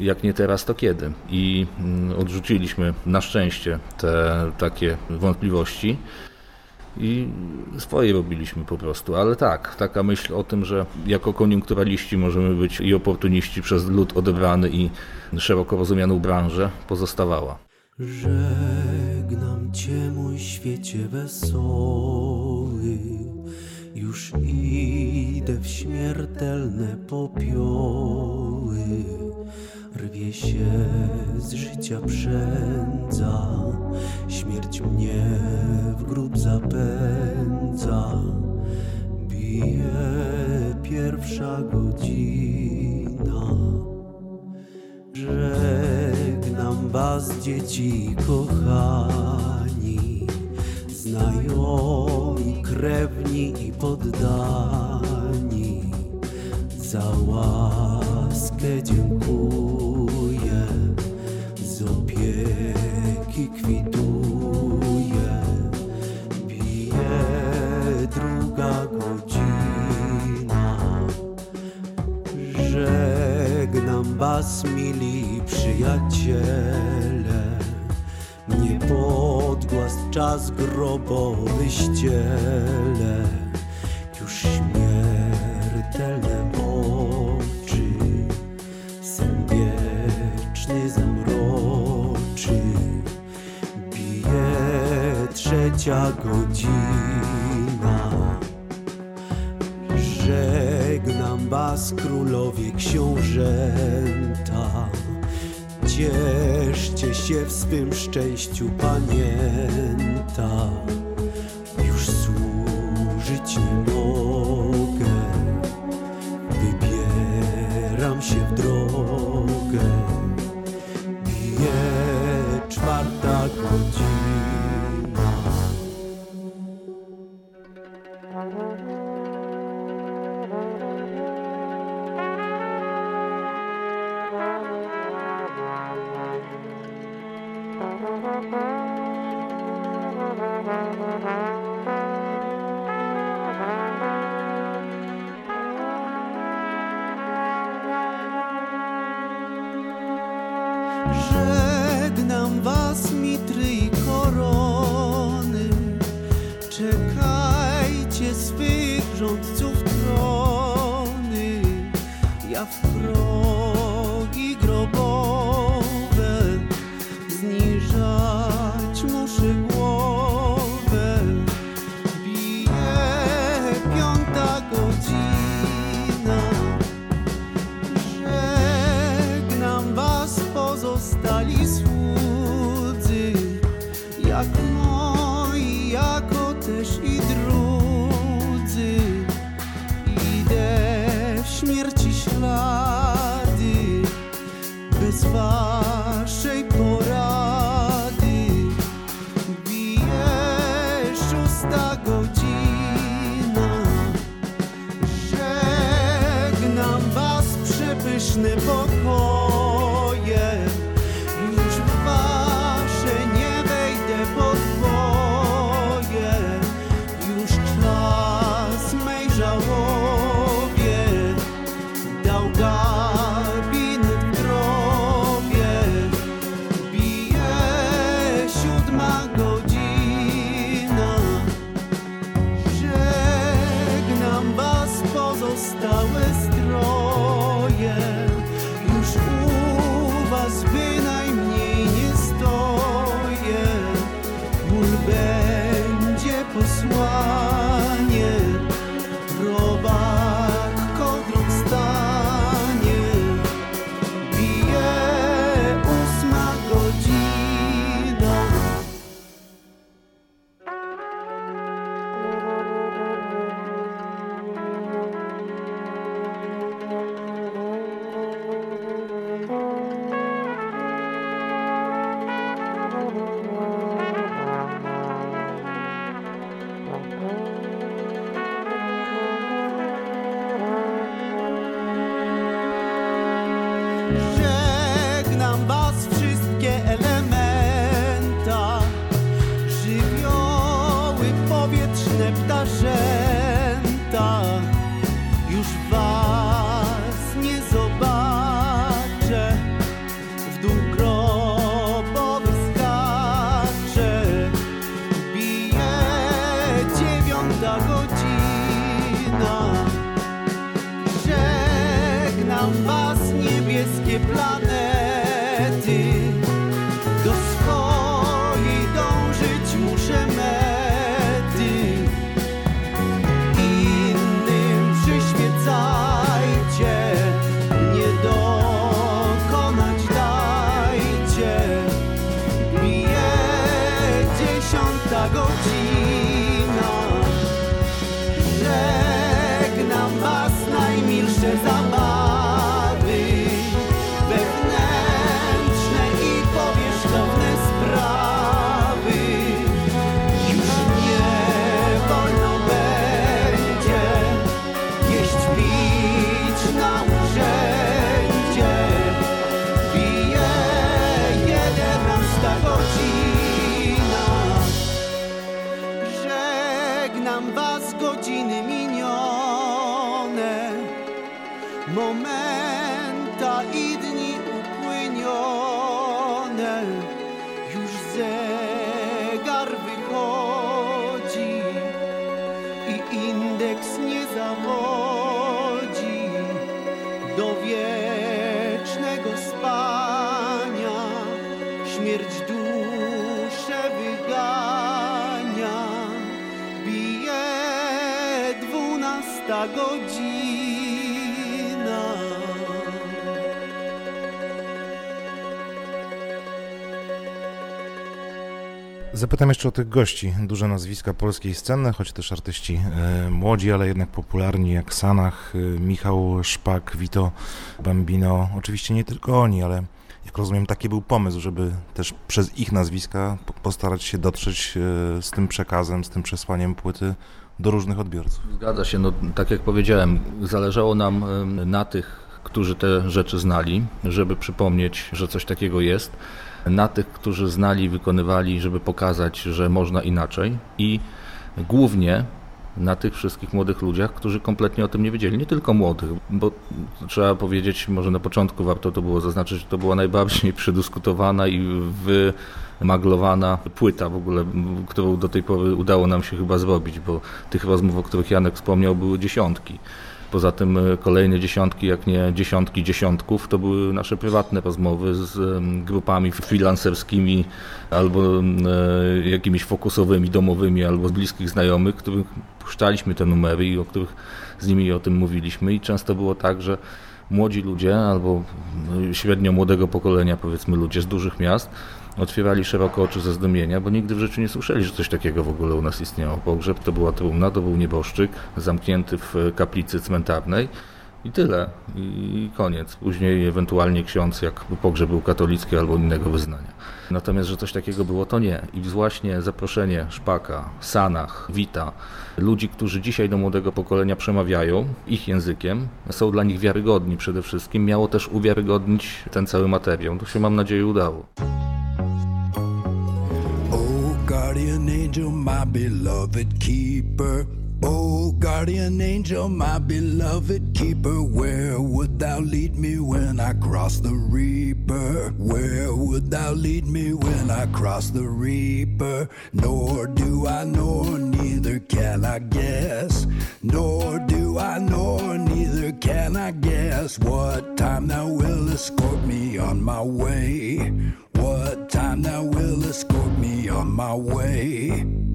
jak nie teraz, to kiedy? I mm, odrzuciliśmy na szczęście te takie wątpliwości i swoje robiliśmy po prostu. Ale tak, taka myśl o tym, że jako koniunkturaliści możemy być i oportuniści przez lud odebrany i szeroko rozumianą branżę pozostawała. Żegnam Cię, mój świecie wesoły, już idę w śmiertelne popioły. Rwie się z życia przędza, śmierć mnie w grób zapędza. Bije pierwsza godzina. Żegnam was, dzieci kochani, znajomi, krewni i poddani. Za łaskę dziękuję, z opieki kwituję. Bije druga godzina. Żegnam was, mili przyjaciele. Nie podgłas czas grobowy ściele. Już śmiertelne trzecia godzina. Żegnam was, królowie książęta. Cieszcie się w swym szczęściu, pamięta. Zapytam jeszcze o tych gości. Duże nazwiska polskiej sceny, choć też artyści e, młodzi, ale jednak popularni, jak Sanach, e, Michał Szpak, Vito Bambino. Oczywiście nie tylko oni, ale jak rozumiem, taki był pomysł, żeby też przez ich nazwiska po- postarać się dotrzeć e, z tym przekazem, z tym przesłaniem płyty do różnych odbiorców. Zgadza się, no tak jak powiedziałem, zależało nam em, na tych, którzy te rzeczy znali, żeby przypomnieć, że coś takiego jest, na tych, którzy znali wykonywali, żeby pokazać, że można inaczej i głównie na tych wszystkich młodych ludziach, którzy kompletnie o tym nie wiedzieli. Nie tylko młodych, bo trzeba powiedzieć, może na początku warto to było zaznaczyć, że to była najbardziej [laughs] przedyskutowana i wymaglowana płyta w ogóle, którą do tej pory udało nam się chyba zrobić, bo tych rozmów, o których Janek wspomniał, były dziesiątki. Poza tym e, kolejne dziesiątki, jak nie dziesiątki dziesiątków, to były nasze prywatne rozmowy z grupami freelancerskimi albo e, jakimiś fokusowymi, domowymi, albo z bliskich znajomych, których puszczaliśmy te numery i o których z nimi o tym mówiliśmy. I często było tak, że młodzi ludzie albo no, średnio młodego pokolenia, powiedzmy ludzie z dużych miast, otwierali szeroko oczy ze zdumienia, bo nigdy w życiu nie słyszeli, że coś takiego w ogóle u nas istniało. Pogrzeb to była trumna, to był nieboszczyk zamknięty w kaplicy cmentarnej i tyle. I koniec. Później ewentualnie ksiądz, jak pogrzeb był katolicki albo innego wyznania. Natomiast, że coś takiego było, to nie. I właśnie zaproszenie Szpaka, Sanach, Wita, ludzi, którzy dzisiaj do młodego pokolenia przemawiają ich językiem, są dla nich wiarygodni przede wszystkim, miało też uwiarygodnić ten cały materiał. To się mam nadzieję udało. Guardian angel, my beloved keeper. Oh, guardian angel, my beloved keeper. Where would thou lead me when I cross the reaper? Where would thou lead me when I cross the reaper? Nor do I know, neither can I guess. Nor do I know, neither can I guess what time thou will escort me on my way. Time thou will escort me on my way.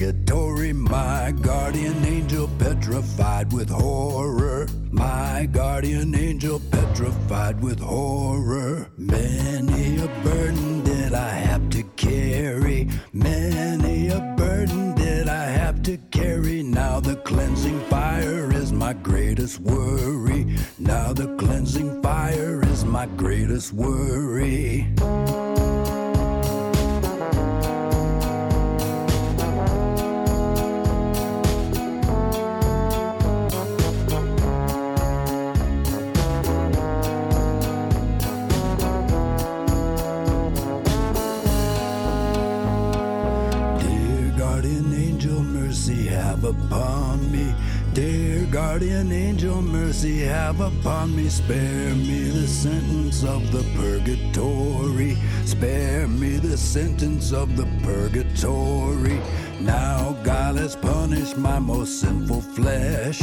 Purgatory? My guardian angel petrified with horror. My guardian angel petrified with horror. Many a burden did I have to carry. Many a burden did I have to carry. Now the cleansing fire is my greatest worry. Now the cleansing fire is my greatest worry. Mercy have upon me. Spare me the sentence of the purgatory. Spare me the sentence of the purgatory. Now God has punished my most sinful flesh.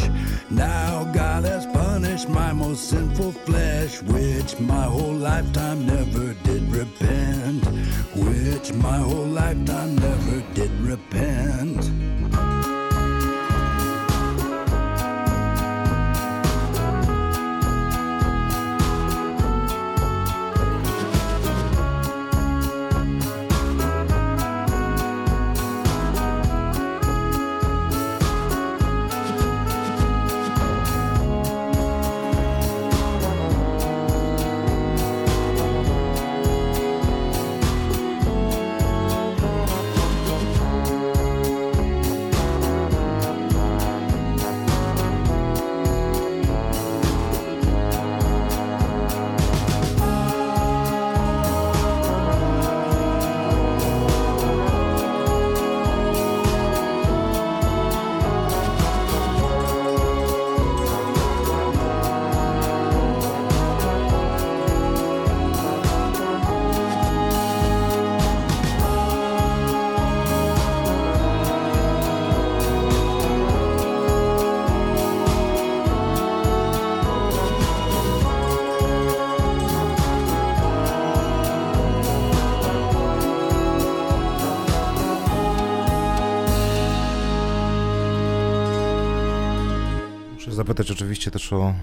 Oczywiście też o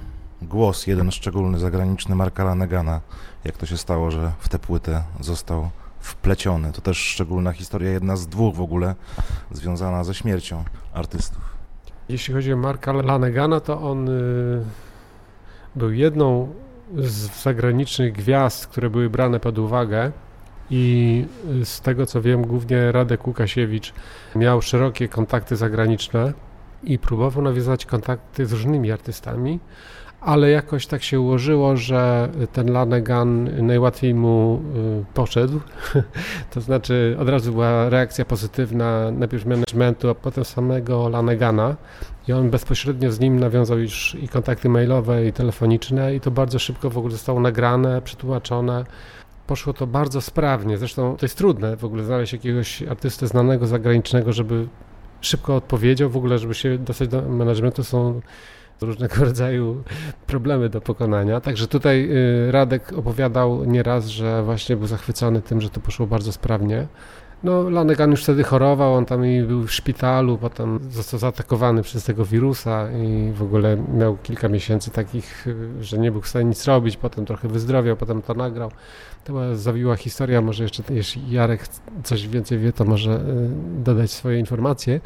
głos, jeden szczególny, zagraniczny Marka Lanegana. Jak to się stało, że w tę płytę został wpleciony? To też szczególna historia, jedna z dwóch w ogóle, związana ze śmiercią artystów. Jeśli chodzi o Marka Lanegana, to on y, był jedną z zagranicznych gwiazd, które były brane pod uwagę i y, z tego co wiem, głównie Radek Łukasiewicz miał szerokie kontakty zagraniczne i próbował nawiązać kontakty z różnymi artystami, ale jakoś tak się ułożyło, że ten Lanegan najłatwiej mu y, poszedł. [laughs] to znaczy od razu była reakcja pozytywna najpierw managementu, a potem samego Lanegana i on bezpośrednio z nim nawiązał już i kontakty mailowe i telefoniczne i to bardzo szybko w ogóle zostało nagrane, przetłumaczone. Poszło to bardzo sprawnie, zresztą to jest trudne w ogóle znaleźć jakiegoś artystę znanego zagranicznego, żeby szybko odpowiedział, w ogóle żeby się dostać do managementu są różnego [laughs] rodzaju problemy do pokonania. Także tutaj y, Radek opowiadał nieraz, że właśnie był zachwycony tym, że to poszło bardzo sprawnie. No, Lanegan już wtedy chorował, on tam i był w szpitalu, potem został zaatakowany przez tego wirusa i w ogóle miał kilka miesięcy takich, że nie był w stanie nic robić, potem trochę wyzdrowiał, potem to nagrał. To była zawiła historia, może jeszcze jeśli Jarek coś więcej wie, to może y, dodać swoje informacje.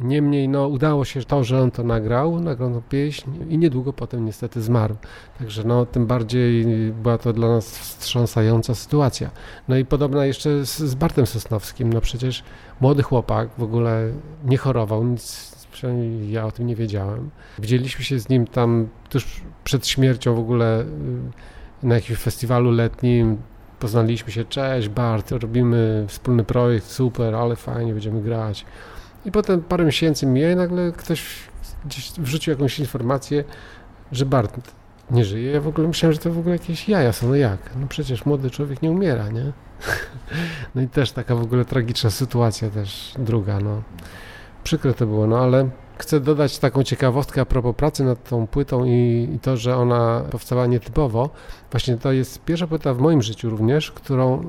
Niemniej no, udało się to, że on to nagrał, nagrał tą pieśń i niedługo potem niestety zmarł. Także no, tym bardziej była to dla nas wstrząsająca sytuacja. No i podobna jeszcze z, z Bartem Sosnowskim. No przecież młody chłopak w ogóle nie chorował, nic, przynajmniej ja o tym nie wiedziałem. Widzieliśmy się z nim tam tuż przed śmiercią w ogóle y, na jakimś festiwalu letnim. Poznaliśmy się, cześć Bart, robimy wspólny projekt, super, ale fajnie, będziemy grać. I potem parę miesięcy mija i nagle ktoś gdzieś wrzucił jakąś informację, że Bart nie żyje. Ja w ogóle myślałem, że to w ogóle jakieś jaja są. No jak? No przecież młody człowiek nie umiera, nie? [laughs] No i też taka w ogóle tragiczna sytuacja też druga, no. Przykre to było, no ale chcę dodać taką ciekawostkę a propos pracy nad tą płytą i, i to, że ona powstała nietypowo. Właśnie to jest pierwsza płyta w moim życiu również, którą y,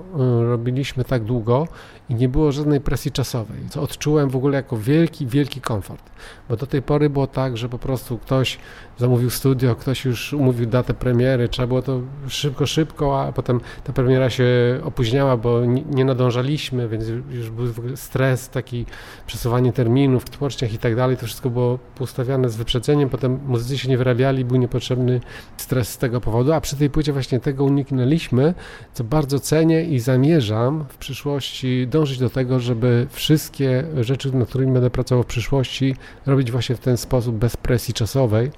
robiliśmy tak długo i nie było żadnej presji czasowej, co odczułem w ogóle jako wielki, wielki komfort. Bo do tej pory było tak, że po prostu ktoś zamówił studio, ktoś już umówił datę premiery, trzeba było to szybko, szybko, a potem ta premiera się opóźniała, bo nie, nadążaliśmy, więc już był w ogóle stres, taki przesuwanie terminów w tłoczniach i tak dalej. To wszystko było ustawiane z wyprzedzeniem, potem muzycy się nie wyrabiali, był niepotrzebny stres z tego powodu, a przy tej płycie właśnie tego uniknęliśmy, co bardzo cenię i zamierzam w przyszłości dążyć do tego, żeby wszystkie rzeczy, nad którymi będę pracował w przyszłości, robić właśnie w ten sposób, bez presji czasowej,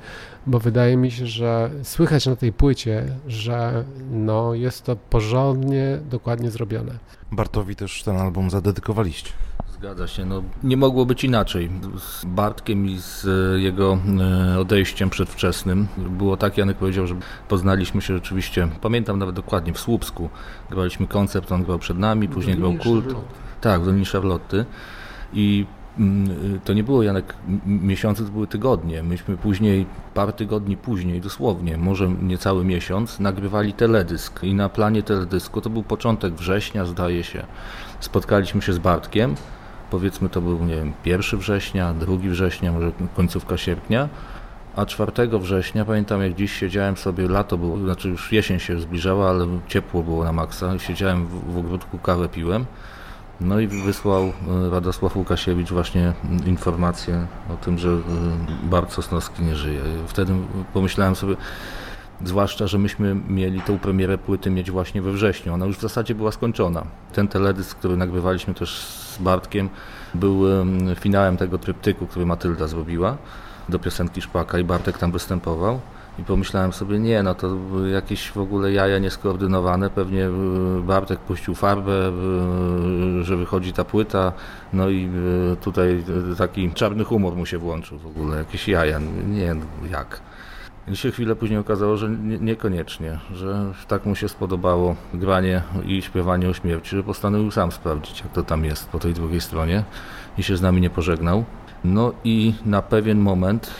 bo wydaje mi się, że słychać na tej płycie, że no, jest to porządnie, dokładnie zrobione. Bartowi też ten album zadedykowaliście. Zgadza się. No, nie mogło być inaczej. Z Bartkiem i z jego e, odejściem przedwczesnym było tak, Janek powiedział, że poznaliśmy się rzeczywiście, pamiętam nawet dokładnie, w Słupsku. Graliśmy koncert, on grał przed nami, później grał kult. Tak, w Dolinie Charlotte. I mm, to nie było Janek miesiące, to były tygodnie. Myśmy później, parę tygodni później, dosłownie, może niecały miesiąc, nagrywali teledysk. I na planie teledysku, to był początek września, zdaje się, spotkaliśmy się z Bartkiem. Powiedzmy, to był, nie wiem, 1 września, 2 września, może końcówka sierpnia. A 4 września, pamiętam jak dziś siedziałem sobie, lato było, znaczy już jesień się zbliżała, ale ciepło było na maksa. Siedziałem w, w ogródku, kawę piłem. No i wysłał e, Radosław Łukasiewicz właśnie mm, informację o tym, że e, Bart Sosnowski nie żyje. Wtedy pomyślałem sobie, zwłaszcza, że myśmy mieli tą premierę płyty mieć właśnie we wrześniu. Ona już w zasadzie była skończona. Ten teledysk, który nagrywaliśmy też z Bartkiem, był em, finałem tego tryptyku, który Matylda zrobiła do piosenki Szpaka i Bartek tam występował. I pomyślałem sobie, nie, no to jakieś w ogóle jaja nieskoordynowane, pewnie y, Bartek puścił farbę, y, że wychodzi ta płyta, no i y, tutaj taki czarny humor mu się włączył w ogóle, jakieś jaja, nie, no jak. I się chwilę później okazało, że nie, niekoniecznie, że tak mu się spodobało granie i śpiewanie o śmierci, że postanowił sam sprawdzić, jak to tam jest po tej drugiej stronie i się z nami nie pożegnał. No i na pewien moment,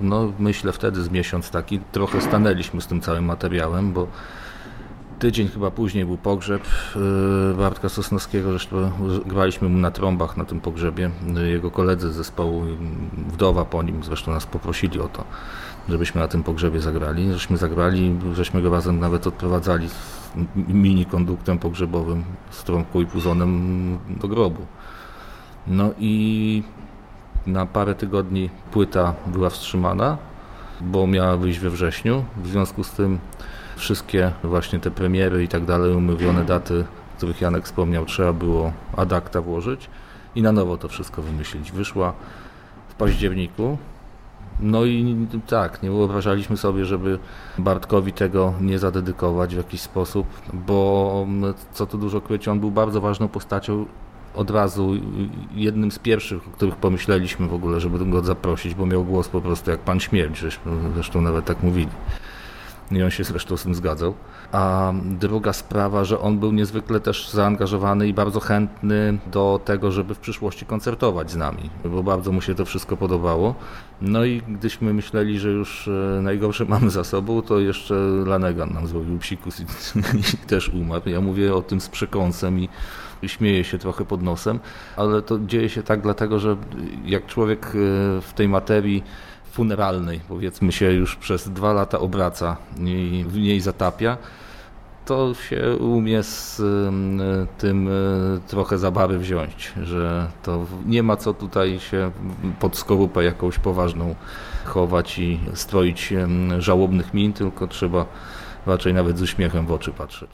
no myślę wtedy z miesiąc taki, trochę stanęliśmy z tym całym materiałem, bo tydzień chyba później był pogrzeb yy, Bartka Sosnowskiego, zresztą graliśmy mu na trąbach na tym pogrzebie. Jego koledzy z zespołu, yy, wdowa po nim zresztą nas poprosili o to, żebyśmy na tym pogrzebie zagrali. Żeśmy zagrali, żeśmy go razem nawet odprowadzali z mini konduktem pogrzebowym z trąbką i puzonem do grobu. No i na parę tygodni płyta była wstrzymana, bo miała wyjść we wrześniu. W związku z tym wszystkie właśnie te premiery i tak dalej, umówione daty, których Janek wspomniał, trzeba było ad acta włożyć i na nowo to wszystko wymyślić. Wyszła w październiku. No i tak, nie wyobrażaliśmy sobie, żeby Bartkowi tego nie zadedykować w jakiś sposób, bo co tu dużo kryć, on był bardzo ważną postacią od razu jednym z pierwszych, o których pomyśleliśmy w ogóle, żeby go zaprosić, bo miał głos po prostu jak pan śmierć, żeśmy zresztą nawet tak mówili. I on się zresztą z tym zgadzał. A druga sprawa, że on był niezwykle też zaangażowany i bardzo chętny do tego, żeby w przyszłości koncertować z nami, bo bardzo mu się to wszystko podobało. No i gdyśmy myśleli, że już e, najgorsze [laughs] mamy za sobą, to jeszcze Lanegan nam zrobił psikus i, [laughs] i też umarł. Ja mówię o tym z przekąsem i śmieję się trochę pod nosem, ale to dzieje się tak dlatego, że jak człowiek e, w tej materii funeralnej, powiedzmy się, już przez dwa lata obraca i w niej zatapia, to się umie z ym, tym y, trochę zabawy wziąć, że to nie ma co tutaj się pod skorupę jakąś poważną chować i stroić żałobnych min, tylko trzeba raczej nawet z uśmiechem w oczy patrzeć.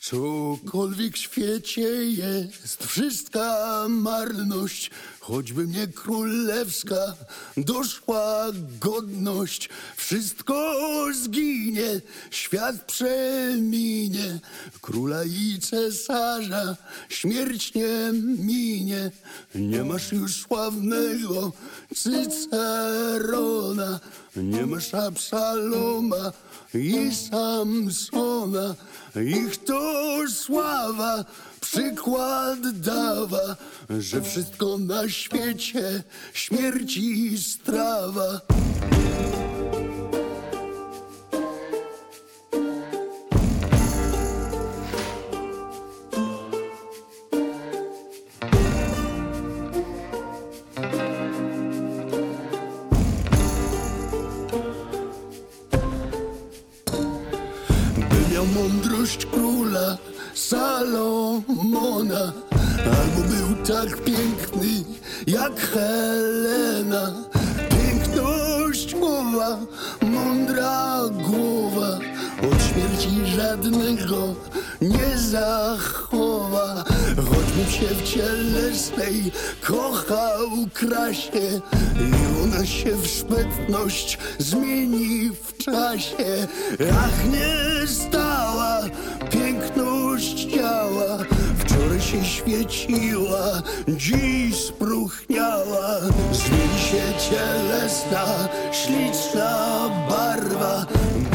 Cokolwiek w świecie jest, wszystka marność, choćby mnie królewska doszła godność. Wszystko zginie, świat przeminie, króla i cesarza śmierć nie minie. Nie masz już sławnego Cycerona, nie masz Absaloma i Samsona. Ich to sława przykład dawa, że wszystko na świecie śmierci strawa. Salomona, albo był tak piękny jak Helena. Piękność mowa, mądra głowa, od śmierci żadnego nie zachowa. Choćby się w cielesnej kochał krasie i ona się w szpetność zmieni w czasie. Ach, nie stała ciała, wczoraj się świeciła, dziś spróchniała. Zmieni się cielesna, śliczna barwa,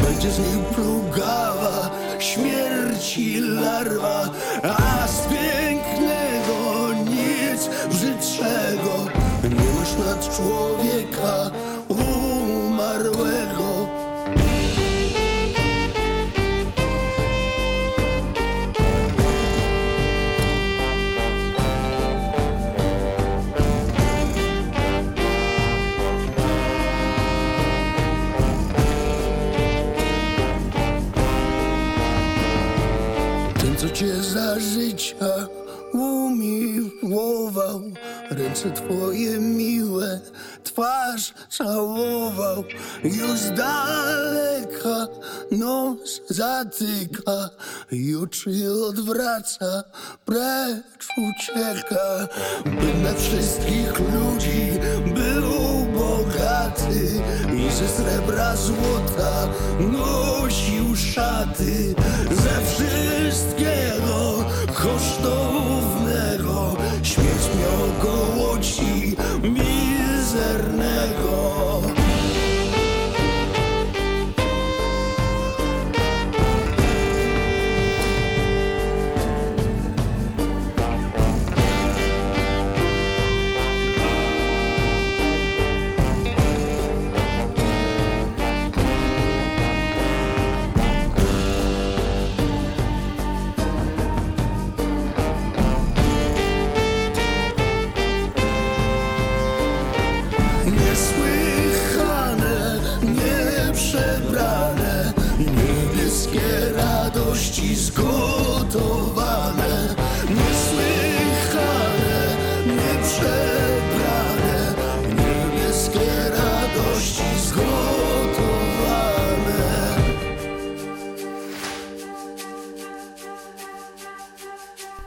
będzie z niej plugawa, śmierci larwa, umiłował, ręce twoje miłe, twarz całował, już daleka nos zatyka i oczy odwraca, precz ucieka, by na wszystkich ludzi był bogaty i ze srebra złota nosił szaty. Ze wszystkiego kosztownego. Śmierć miał gołoci mizernego niebieskie radości.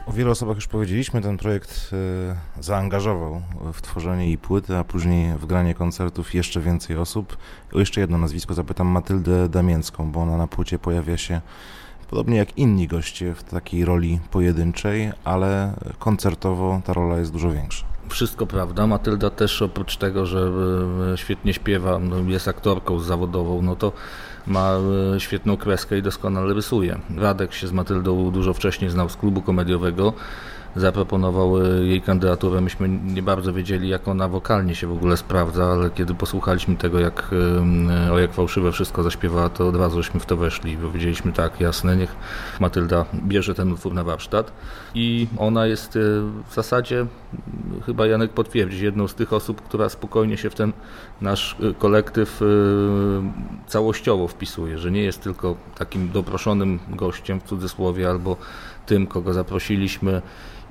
O wielu osobach już powiedzieliśmy, ten projekt e, zaangażował w tworzenie i płyty, a później w granie koncertów jeszcze więcej osób. O jeszcze jedno nazwisko zapytam, Matyldę Damięcką, bo ona na płycie pojawia się podobnie jak inni goście w takiej roli pojedynczej, ale koncertowo ta rola jest dużo większa. Wszystko prawda. Matylda też oprócz tego, że e, świetnie śpiewa, no, jest aktorką zawodową, no to ma e, świetną kreskę i doskonale rysuje. Radek się z Matyldą dużo wcześniej znał z klubu komediowego. Zaproponował e, jej kandydaturę. Myśmy nie bardzo wiedzieli, jak ona wokalnie się w ogóle sprawdza, ale kiedy posłuchaliśmy tego, jak e, o jak fałszywe wszystko zaśpiewała, to od razu żeśmy w to weszli powiedzieliśmy tak, jasne, niech Matylda bierze ten utwór na warsztat. I ona jest e, w zasadzie, chyba Janek potwierdzi, jedną z tych osób, która spokojnie się w ten nasz kolektyw całościowo wpisuje, że nie jest tylko takim doproszonym gościem w cudzysłowie albo tym, kogo zaprosiliśmy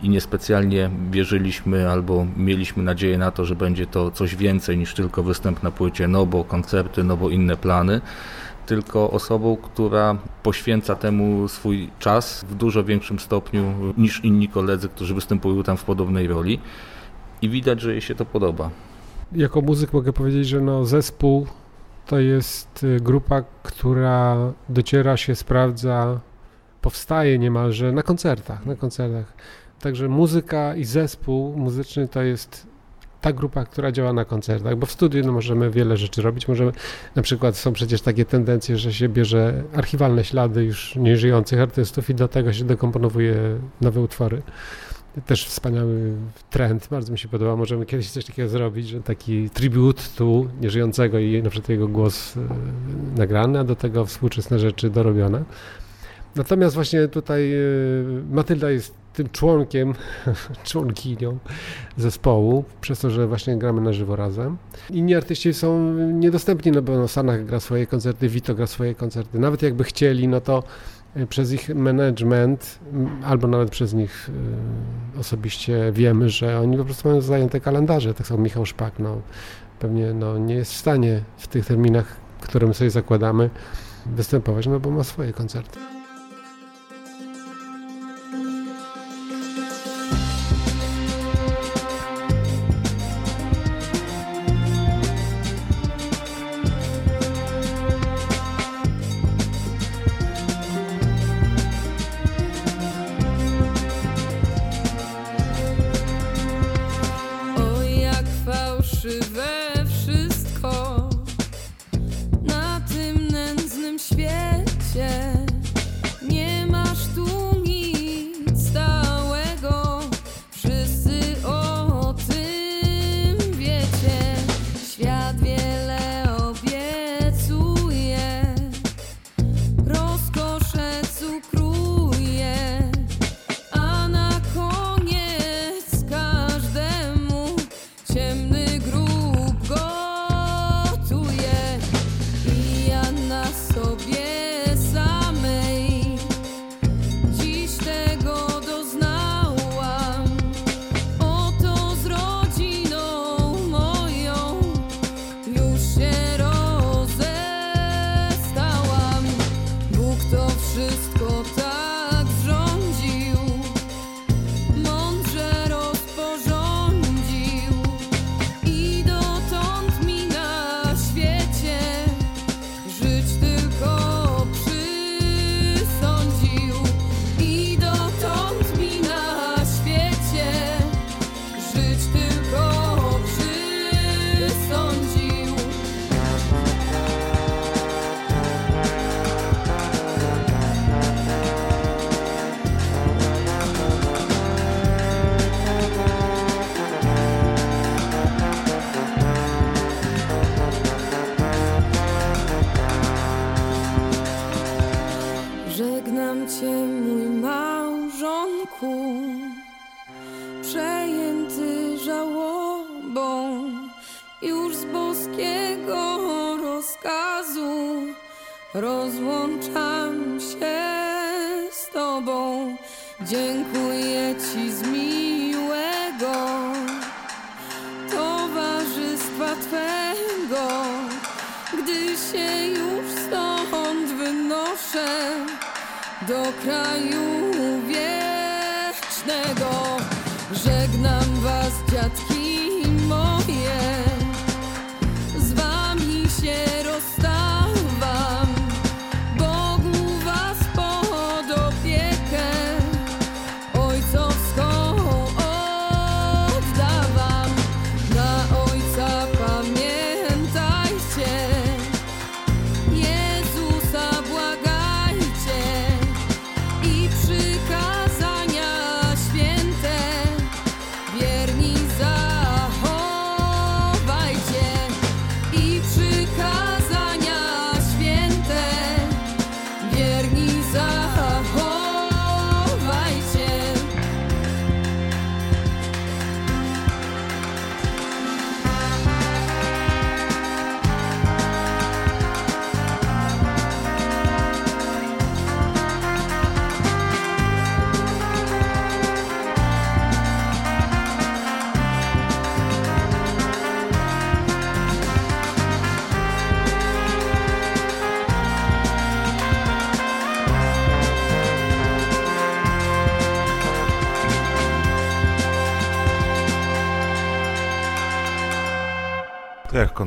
i niespecjalnie wierzyliśmy albo mieliśmy nadzieję na to, że będzie to coś więcej niż tylko występ na płycie, no bo koncerty, no bo inne plany, tylko osobą, która poświęca temu swój czas w dużo większym stopniu niż inni koledzy, którzy występują tam w podobnej roli i widać, że jej się to podoba. Jako muzyk mogę powiedzieć, że no zespół to jest y, grupa, która dociera się, sprawdza, powstaje niemalże na koncertach, na koncertach. Także muzyka i zespół muzyczny to jest ta grupa, która działa na koncertach, bo w studiu no, możemy wiele rzeczy robić. Możemy, na przykład są przecież takie tendencje, że się bierze archiwalne ślady już nieżyjących artystów i do tego się dekomponowuje nowe utwory. Też wspaniały trend, bardzo mi się podoba. Możemy kiedyś coś takiego zrobić, że taki tribut tu nieżyjącego i na przykład jego głos e, nagrany, a do tego współczesne rzeczy dorobione. Natomiast właśnie tutaj e, Matylda jest tym członkiem, [laughs] członkinią zespołu, przez to, że właśnie gramy na żywo razem. Inni artyści są niedostępni, no bo no, Sanach gra swoje koncerty, Vito gra swoje koncerty. Nawet jakby chcieli, no to y, przez ich management, albo nawet przez nich y, osobiście wiemy, że oni po prostu mają zajęte kalendarze. Tak samo Michał Szpak, no, pewnie no, nie jest w stanie w tych terminach, które my sobie zakładamy, występować, no bo ma swoje koncerty.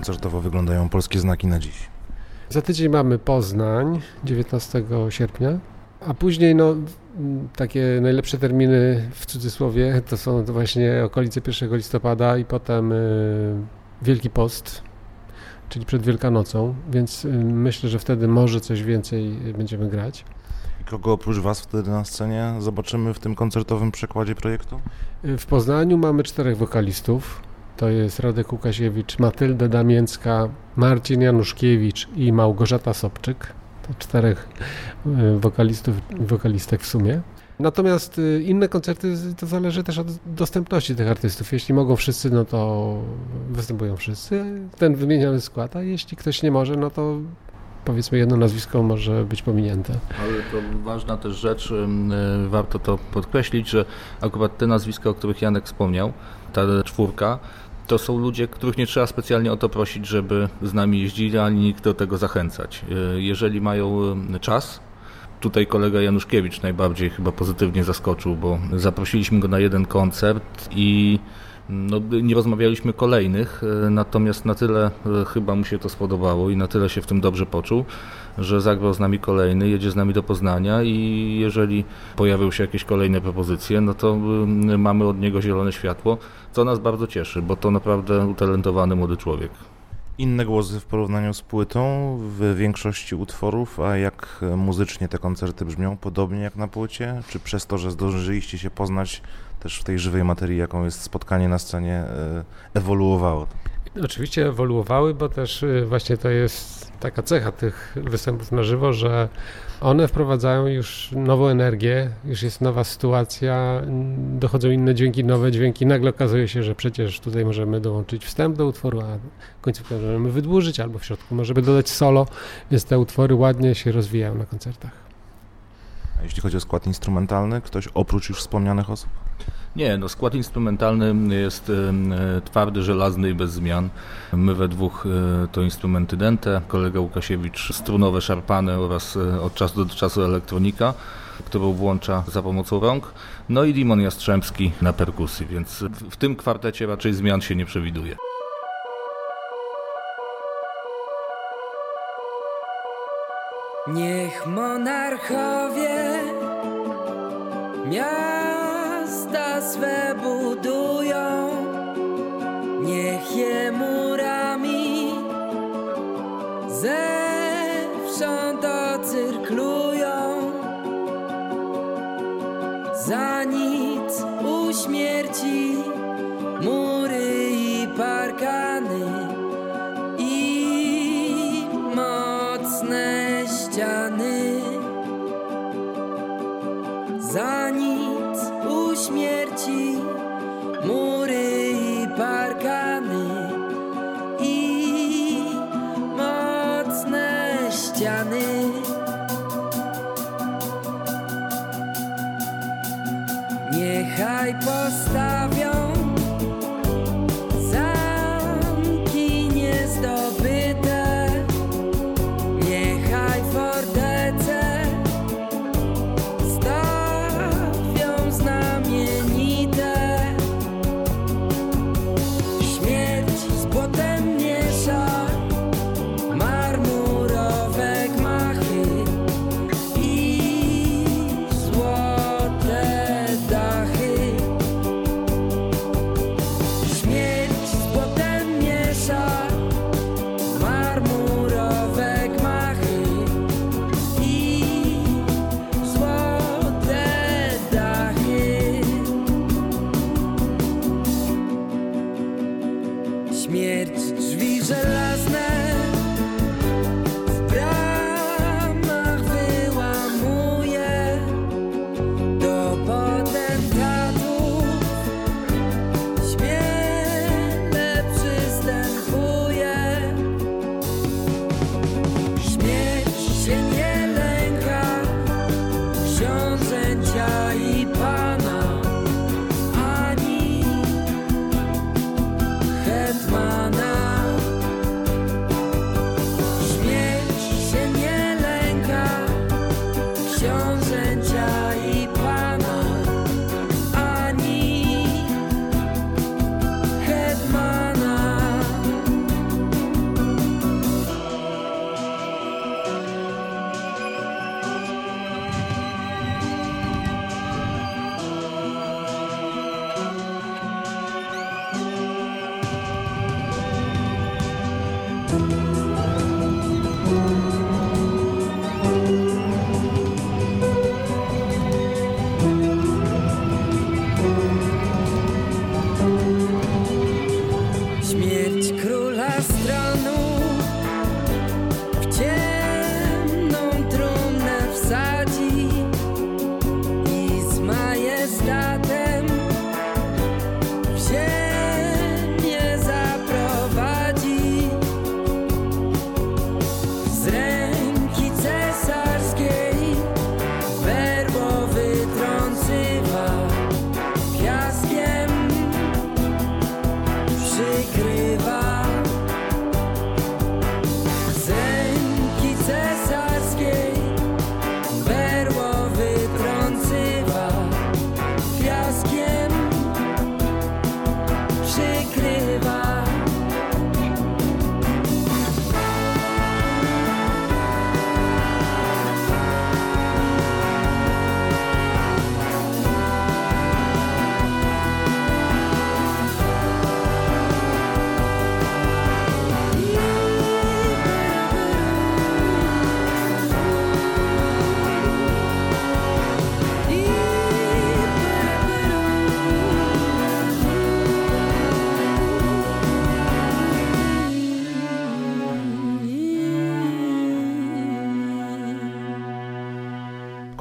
Koncertowo wyglądają polskie znaki na dziś? Za tydzień mamy Poznań, 19 sierpnia, a później no, takie najlepsze terminy w cudzysłowie to są to właśnie okolice 1 listopada i potem y, Wielki Post, czyli przed Wielkanocą, więc y, myślę, że wtedy może coś więcej będziemy grać. I kogo oprócz Was wtedy na scenie zobaczymy w tym koncertowym przekładzie projektu? Y, W Poznaniu mamy czterech wokalistów. To jest Radek Łukasiewicz, Matylda Damięcka, Marcin Januszkiewicz i Małgorzata Sobczyk. To czterech y, wokalistów wokalistek w sumie. Natomiast y, inne koncerty to zależy też od dostępności tych artystów. Jeśli mogą wszyscy, no to występują wszyscy. Ten wymieniony skład, a jeśli ktoś nie może, no to powiedzmy jedno nazwisko może być pominięte. Ale to ważna też rzecz, y, warto to podkreślić, że akurat te nazwiska, o których Janek wspomniał, ta czwórka, to są ludzie, których nie trzeba specjalnie o to prosić, żeby z nami jeździli, ani nikt do tego zachęcać. Y, Jeżeli mają ym, czas, tutaj kolega Januszkiewicz najbardziej chyba pozytywnie zaskoczył, bo zaprosiliśmy go na jeden koncert i no, nie rozmawialiśmy kolejnych, y, natomiast na tyle chyba mu się to spodobało i na tyle się w tym dobrze poczuł, że zagrał z nami kolejny, jedzie z nami do Poznania i jeżeli pojawią się jakieś kolejne propozycje, no to mamy od niego zielone światło, co nas bardzo cieszy, bo to naprawdę utalentowany młody człowiek. Inne głosy w porównaniu z płytą w większości utworów, a jak e, muzycznie te koncerty brzmią? Podobnie jak na płycie? Czy przez to, że zdążyliście się poznać też w tej żywej materii, jaką jest spotkanie na scenie, e, ewoluowało? Oczywiście ewoluowały, bo też y, właśnie to jest taka cecha tych występów na żywo, że one wprowadzają już nową energię, już jest nowa sytuacja, dochodzą inne dźwięki, nowe dźwięki. Nagle okazuje się, że przecież tutaj możemy dołączyć wstęp do utworu, a końcówkę możemy wydłużyć, albo w środku możemy dodać solo, więc te utwory ładnie się rozwijają na koncertach. A jeśli chodzi o skład instrumentalny, ktoś oprócz już wspomnianych osób? Nie, no skład instrumentalny jest em, e, twardy, żelazny i bez zmian. My we dwóch e, to instrumenty dente, kolega Łukasiewicz strunowe, szarpane oraz e, od czasu do czasu elektronika, którą włącza za pomocą rąk. No i Dimon Jastrzębski na perkusji, więc w, tym kwartecie raczej zmian się nie przewiduje. Niech monarchowie miasta swe budują, niech je murami zewsząd ocyrklują. Za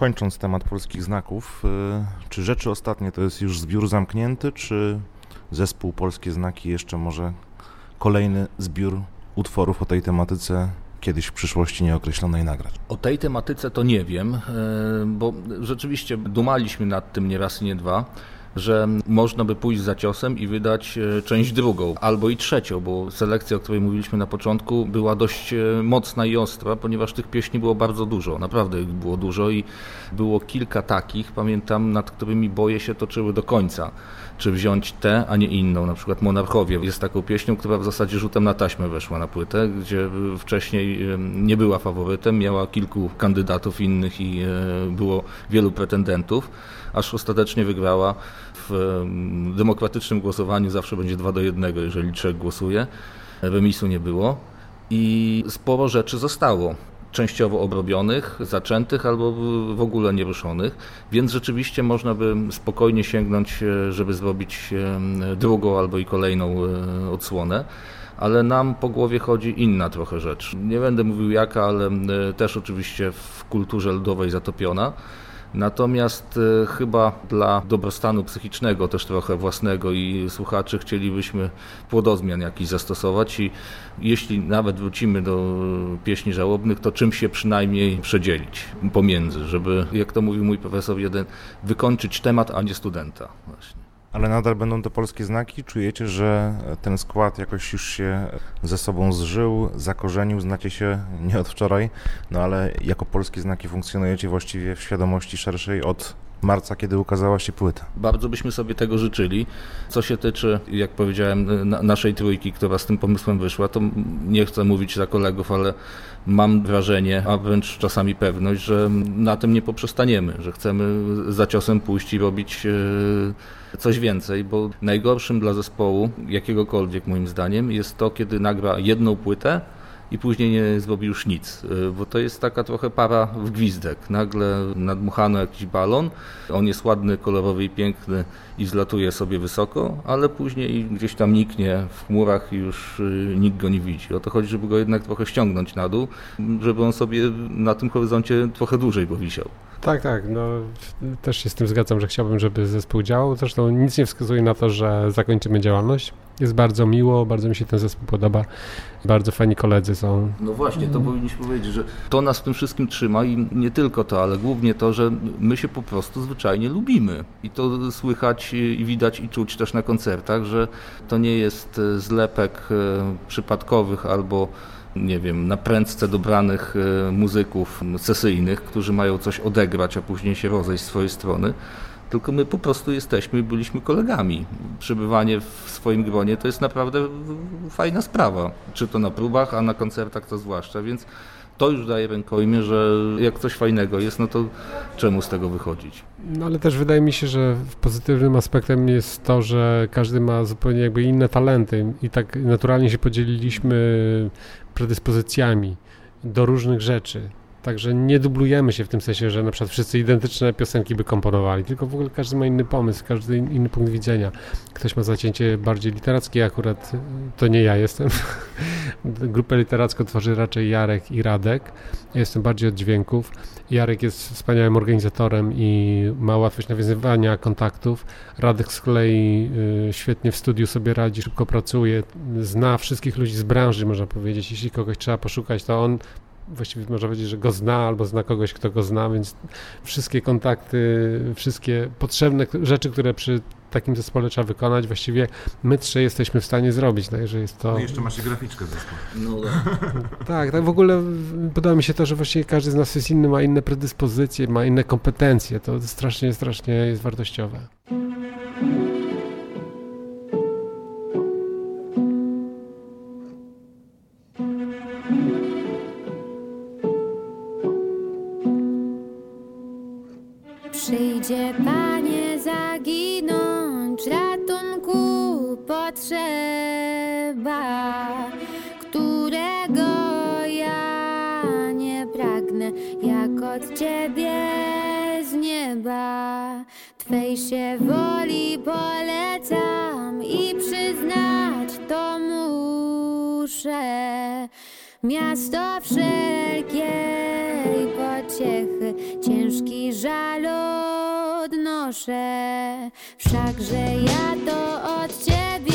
Kończąc temat polskich znaków, y, czy rzeczy ostatnie to jest już zbiór zamknięty, czy zespół Polskie Znaki jeszcze może kolejny zbiór utworów o tej tematyce kiedyś w przyszłości nieokreślonej nagrać? O tej tematyce to nie wiem, e, bo rzeczywiście dumaliśmy nad tym nie raz i nie dwa, że można by pójść za ciosem i wydać e, część drugą, albo i trzecią, bo selekcja, o której mówiliśmy na początku, była dość e, mocna i ostra, ponieważ tych pieśni było bardzo dużo, naprawdę ich było dużo i było kilka takich, pamiętam, nad którymi boje się toczyły do końca. Czy wziąć tę, a nie inną, na przykład Monarchowie jest taką pieśnią, która w zasadzie rzutem na taśmę weszła na płytę, gdzie wcześniej e, nie była faworytem, miała kilku kandydatów innych i było wielu pretendentów, aż ostatecznie wygrała w em, demokratycznym głosowaniu zawsze będzie 2 do 1, jeżeli trzech głosuje. Remisu nie było i sporo rzeczy zostało. Częściowo obrobionych, zaczętych albo w ogóle nieruszonych, więc rzeczywiście można by spokojnie sięgnąć, e, żeby zrobić e, drugą albo i kolejną e, odsłonę ale nam po głowie chodzi inna trochę rzecz. Nie będę mówił jaka, ale e, też oczywiście w kulturze ludowej zatopiona Natomiast e, chyba dla dobrostanu psychicznego też trochę własnego i słuchaczy chcielibyśmy płodozmian jakiś zastosować i jeśli nawet wrócimy do pieśni żałobnych, to czym się przynajmniej przedzielić pomiędzy, żeby, jak to mówił mój profesor jeden, wykończyć temat, a nie studenta właśnie. Ale nadal będą to polskie znaki? Czujecie, że ten skład jakoś już się ze sobą zżył, zakorzenił, znacie się nie od wczoraj, no ale jako polskie znaki funkcjonujecie właściwie w świadomości szerszej od marca, kiedy ukazała się płyta. Bardzo byśmy sobie tego życzyli. Co się tyczy, jak powiedziałem, na, naszej trójki, która z tym pomysłem wyszła, to nie chcę mówić za kolegów, ale mam wrażenie, a wręcz czasami pewność, że na tym nie poprzestaniemy, że chcemy za ciosem pójść i robić e, coś więcej, bo najgorszym dla zespołu, jakiegokolwiek moim zdaniem, jest to, kiedy nagra jedną płytę, i później nie zrobi już nic, y, bo to jest taka trochę para w gwizdek. Nagle nadmuchano jakiś balon, on jest ładny, kolorowy i piękny i wzlatuje sobie wysoko, ale później gdzieś tam niknie w chmurach i już y, nikt go nie widzi. O to chodzi, żeby go jednak trochę ściągnąć na dół, żeby on sobie na tym horyzoncie trochę dłużej powisiał. Tak, tak, no też się z tym zgadzam, że chciałbym, żeby zespół działał. Zresztą nic nie wskazuje na to, że zakończymy działalność. Jest bardzo miło, bardzo mi się ten zespół podoba. Bardzo fajni koledzy są. No właśnie, to powinniśmy powiedzieć, że to nas w tym wszystkim trzyma i nie tylko to, ale głównie to, że my się po prostu zwyczajnie lubimy. I to słychać i widać i czuć też na koncertach, że to nie jest zlepek e, przypadkowych albo nie wiem, na prędce dobranych e, muzyków sesyjnych, którzy mają coś odegrać, a później się rozejść z swojej strony. Tylko my po prostu jesteśmy, byliśmy kolegami. Przebywanie w swoim gronie to jest naprawdę fajna sprawa. Czy to na próbach, a na koncertach to zwłaszcza, więc to już daje rękojmie, że jak coś fajnego jest, no to czemu z tego wychodzić? No ale też wydaje mi się, że pozytywnym aspektem jest to, że każdy ma zupełnie jakby inne talenty i tak naturalnie się podzieliliśmy predyspozycjami do różnych rzeczy. Także nie dublujemy się w tym sensie, że na przykład wszyscy identyczne piosenki by komponowali, tylko w ogóle każdy ma inny pomysł, każdy inny punkt widzenia. Ktoś ma zacięcie bardziej literackie, akurat to nie ja jestem. [laughs] Grupę literacką tworzy raczej Jarek i Radek. Ja jestem bardziej od dźwięków. Jarek jest wspaniałym organizatorem i ma łatwość nawiązywania kontaktów. Radek z kolei y, świetnie w studiu sobie radzi, szybko pracuje, zna wszystkich ludzi z branży, można powiedzieć. Jeśli kogoś trzeba poszukać, to on właściwie można powiedzieć, że go zna albo zna kogoś, kto go zna, więc wszystkie kontakty, wszystkie potrzebne rzeczy, które przy takim zespole trzeba wykonać, właściwie my trzej jesteśmy w stanie zrobić, także jest to... No i jeszcze macie graficzkę w zespole. No, tak, [laughs] tak w ogóle podoba mi się to, że właściwie każdy z nas jest inny, ma inne predyspozycje, ma inne kompetencje, to strasznie, strasznie jest wartościowe. Przyjdzie Panie zaginąć, ratunku potrzeba, którego ja nie pragnę, jak od Ciebie z nieba. Twej się woli polecam i przyznać to muszę. Miasto wszelkiej pociechy, ciężki żal odnoszę. Wszakże ja to od Ciebie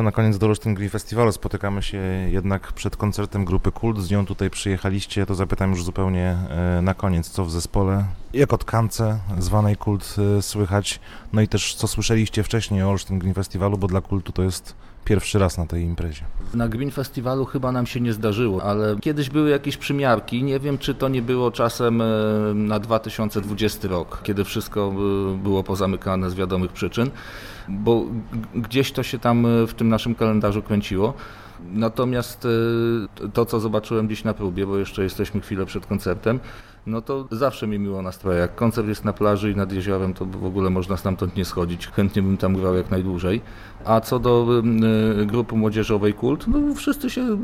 Wrócę na koniec do Olsztyn Green Festiwalu. Spotykamy się jednak przed koncertem grupy Kult. Z nią tutaj przyjechaliście. To zapytam już zupełnie e, na koniec, co w zespole, jak od zwanej Kult e, słychać, no i też co słyszeliście wcześniej o Olsztyn Green Festiwalu, bo dla Kultu to jest pierwszy raz na tej imprezie. Na Green Festiwalu chyba nam się nie zdarzyło, ale kiedyś były jakieś przymiarki. Nie wiem, czy to nie było czasem e, na 2020 rok, kiedy wszystko było pozamykane z wiadomych przyczyn, bo gdzieś to się tam e, w tym naszym kalendarzu kręciło. Natomiast e, to, co zobaczyłem dziś na próbie, bo jeszcze jesteśmy chwilę przed koncertem, no to zawsze mi miło nastroje. Jak koncert jest na plaży i nad jeziorem, to w ogóle można stamtąd nie schodzić. Chętnie bym tam grał jak najdłużej. A co do y, grupy młodzieżowej Kult, no wszyscy się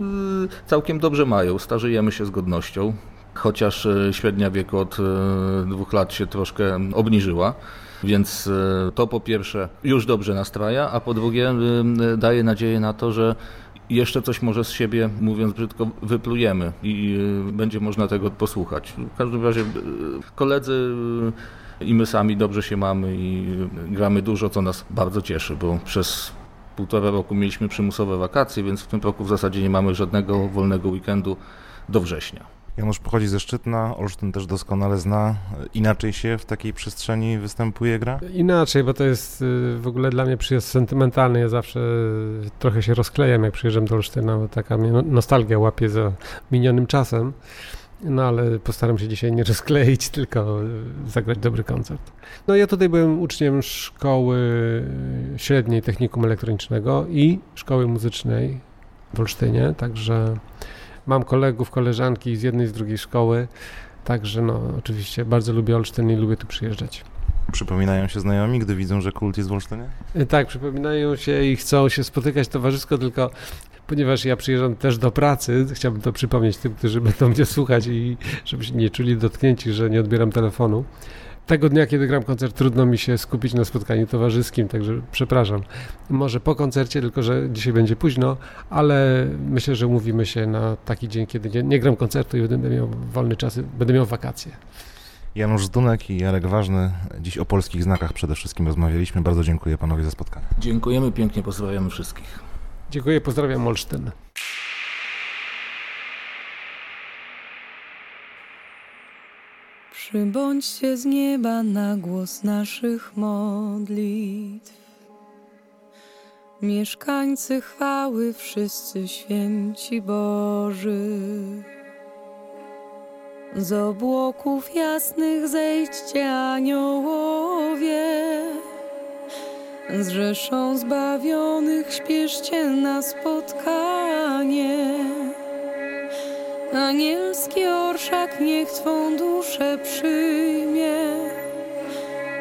całkiem dobrze mają. Starzejemy się z godnością. Chociaż średnia wieku od dwóch lat się troszkę obniżyła. Więc y, to po pierwsze już dobrze nastraja, a po drugie y, daje nadzieję na to, że jeszcze coś może z siebie, mówiąc brzydko, wyplujemy i y, będzie można tego posłuchać. W każdym razie koledzy i my sami dobrze się mamy i gramy dużo, co nas bardzo cieszy, bo przez półtora roku mieliśmy przymusowe wakacje, więc w tym roku w zasadzie nie mamy żadnego wolnego weekendu do września. Janusz pochodzi ze Szczytna, Olsztyn też doskonale zna. Inaczej się w takiej przestrzeni występuje gra? Inaczej, bo to jest y, w ogóle dla mnie przyjazd sentymentalny. Ja zawsze y, trochę się rozklejam, jak przyjeżdżam do Olsztyna, bo taka mnie no- nostalgia łapie za minionym czasem. No ale postaram się dzisiaj nie rozkleić, [laughs] tylko y, zagrać dobry koncert. No ja tutaj byłem uczniem szkoły średniej technikum elektronicznego i szkoły muzycznej w Olsztynie, także mam kolegów, koleżanki z jednej z drugiej szkoły, także no oczywiście bardzo lubię Olsztyn i lubię tu przyjeżdżać. Przypominają się znajomi, gdy widzą, że kult jest w Olsztynie? Y, Tak, przypominają się i chcą się spotykać towarzysko, tylko ponieważ ja przyjeżdżam też do pracy, chciałbym to przypomnieć tym, którzy będą mnie słuchać i żeby się nie czuli dotknięci, że nie odbieram telefonu. Tego dnia, kiedy gram koncert, trudno mi się skupić na spotkaniu towarzyskim, także przepraszam. Może po koncercie, tylko że dzisiaj będzie późno, ale myślę, że umówimy się na taki dzień, kiedy nie, nie gram koncertu i będę miał wolny czas, będę miał wakacje. Janusz Zdunek i Jarek Ważny. Dziś o polskich znakach przede wszystkim rozmawialiśmy. Bardzo dziękuję panowie za spotkanie. Dziękujemy pięknie, pozdrawiamy wszystkich. Dziękuję, pozdrawiam Olsztyn. Przybądźcie z nieba na głos naszych modlitw. Mieszkańcy chwały, wszyscy święci Boży. Z obłoków jasnych zejdźcie aniołowie. Z rzeszą zbawionych śpieszcie na spotkanie. Anielski orszak niech Twą duszę przyjmie,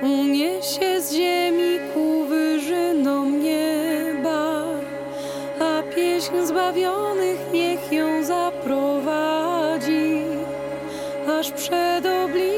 uniesie z ziemi ku wyżynom nieba, a pieśń zbawionych niech ją zaprowadzi, aż przed oblicze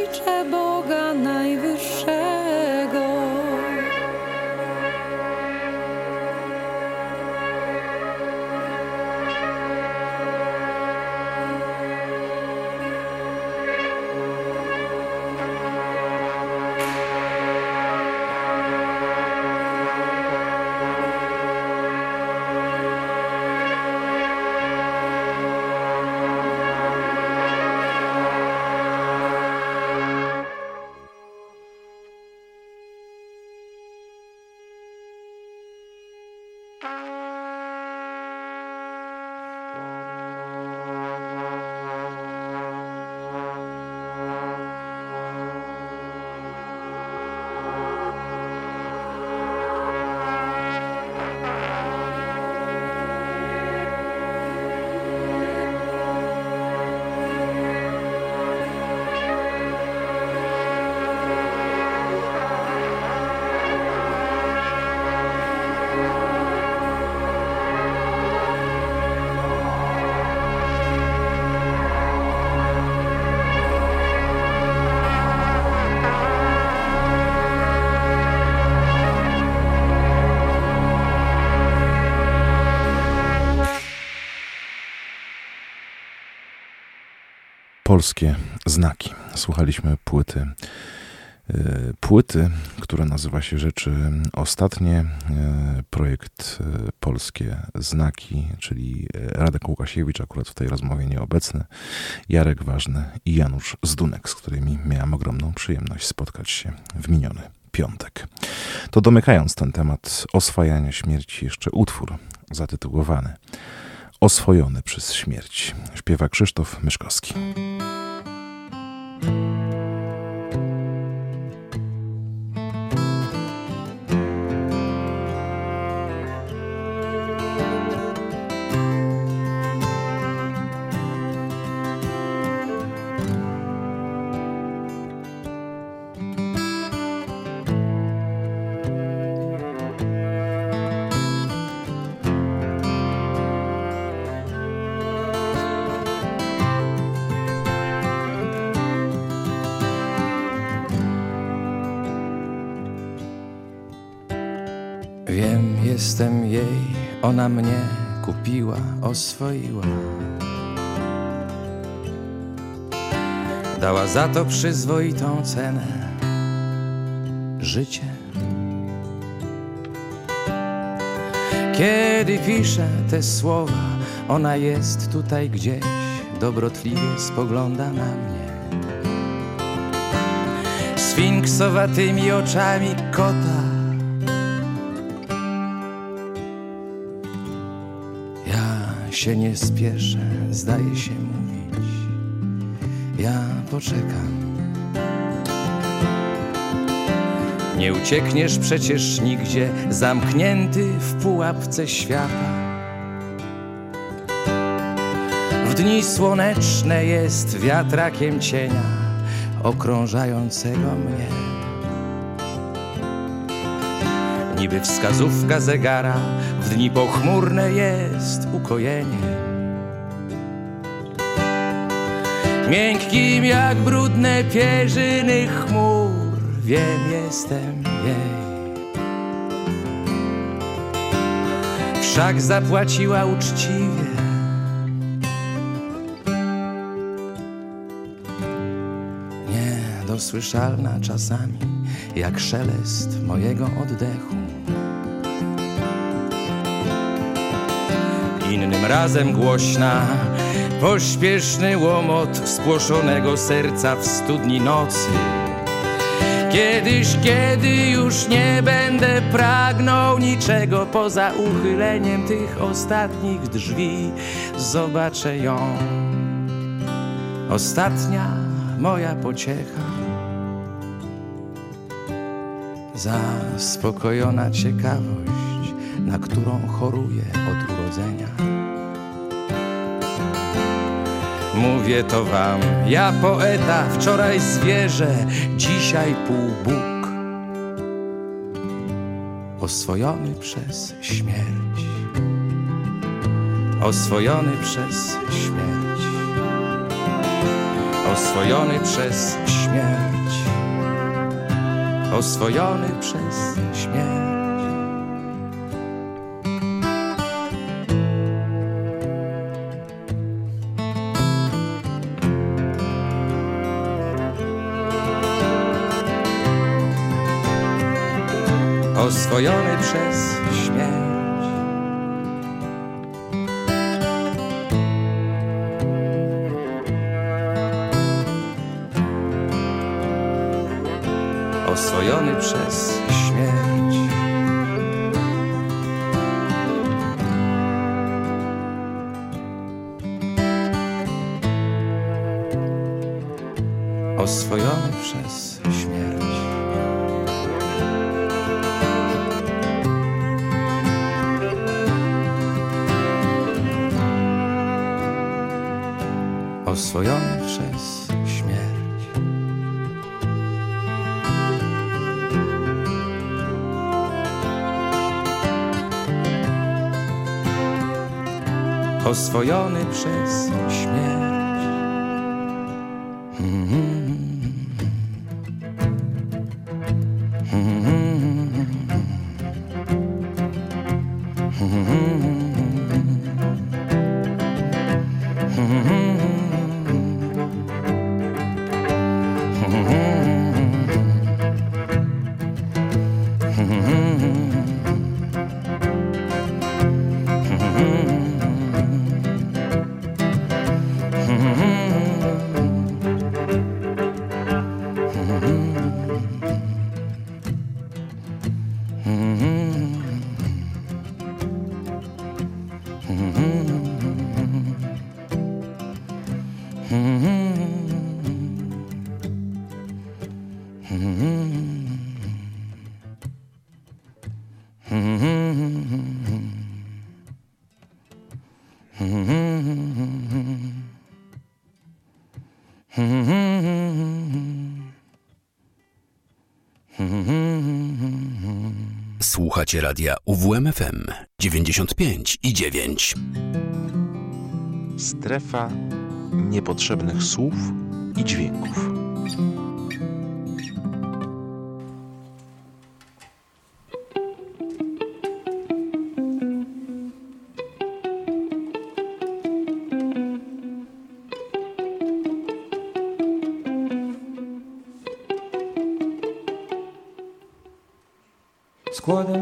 polskie znaki. Słuchaliśmy płyty, e, płyty, która nazywa się Rzeczy Ostatnie. E, projekt e, Polskie Znaki, czyli Radek Łukasiewicz, akurat w tej rozmowie nieobecny, Jarek Ważny i Janusz Zdunek, z którymi miałem ogromną przyjemność spotkać się w miniony piątek. To domykając ten temat oswajania śmierci, jeszcze utwór zatytułowany Oswojony przez śmierć. Śpiewa Krzysztof Myszkowski. Ona mnie kupiła, oswoiła. Dała za to przyzwoitą cenę życie. Kiedy piszę te słowa, ona jest tutaj gdzieś, dobrotliwie spogląda na mnie. Sfinksowatymi oczami kota się nie spieszę, zdaje się mówić. Ja poczekam. Nie uciekniesz przecież nigdzie, zamknięty w pułapce świata. W dni słoneczne jest wiatrakiem cienia okrążającego mnie. Niby wskazówka zegara, w dni pochmurne jest ukojenie. Miękkim jak brudne pierzyny chmur, wiem, jestem jej. Wszak zapłaciła uczciwie. Niedosłyszalna czasami, jak szelest mojego oddechu. Innym razem głośna. Pośpieszny łomot spłoszonego serca w studni nocy. Kiedyś, kiedy już nie będę pragnął niczego poza uchyleniem tych ostatnich drzwi, zobaczę ją. Ostatnia moja pociecha. Zaspokojona ciekawość, na którą choruję od urodzenia. Mówię to wam, ja poeta, wczoraj zwierzę, dzisiaj półbóg. Oswojony przez śmierć. Oswojony przez śmierć. Oswojony przez śmierć. Oswojony przez śmierć. Oswojony przez Oswojony przez Słuchacie radia UWMFM 95 i 9. Strefa niepotrzebnych słów i dźwięków.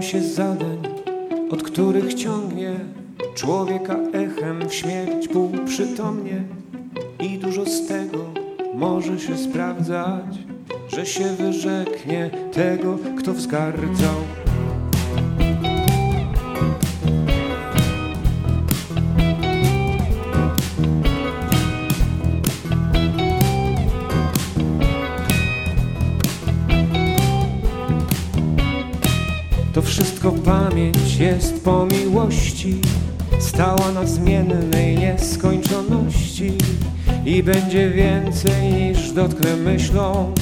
Się zadań, od których ciągnie człowieka echem w śmierć półprzytomnie i dużo z tego może się sprawdzać, że się wyrzeknie tego, kto wzgardzał. Jest po miłości, stała na zmiennej nieskończoności. I będzie więcej niż dotknę myślą.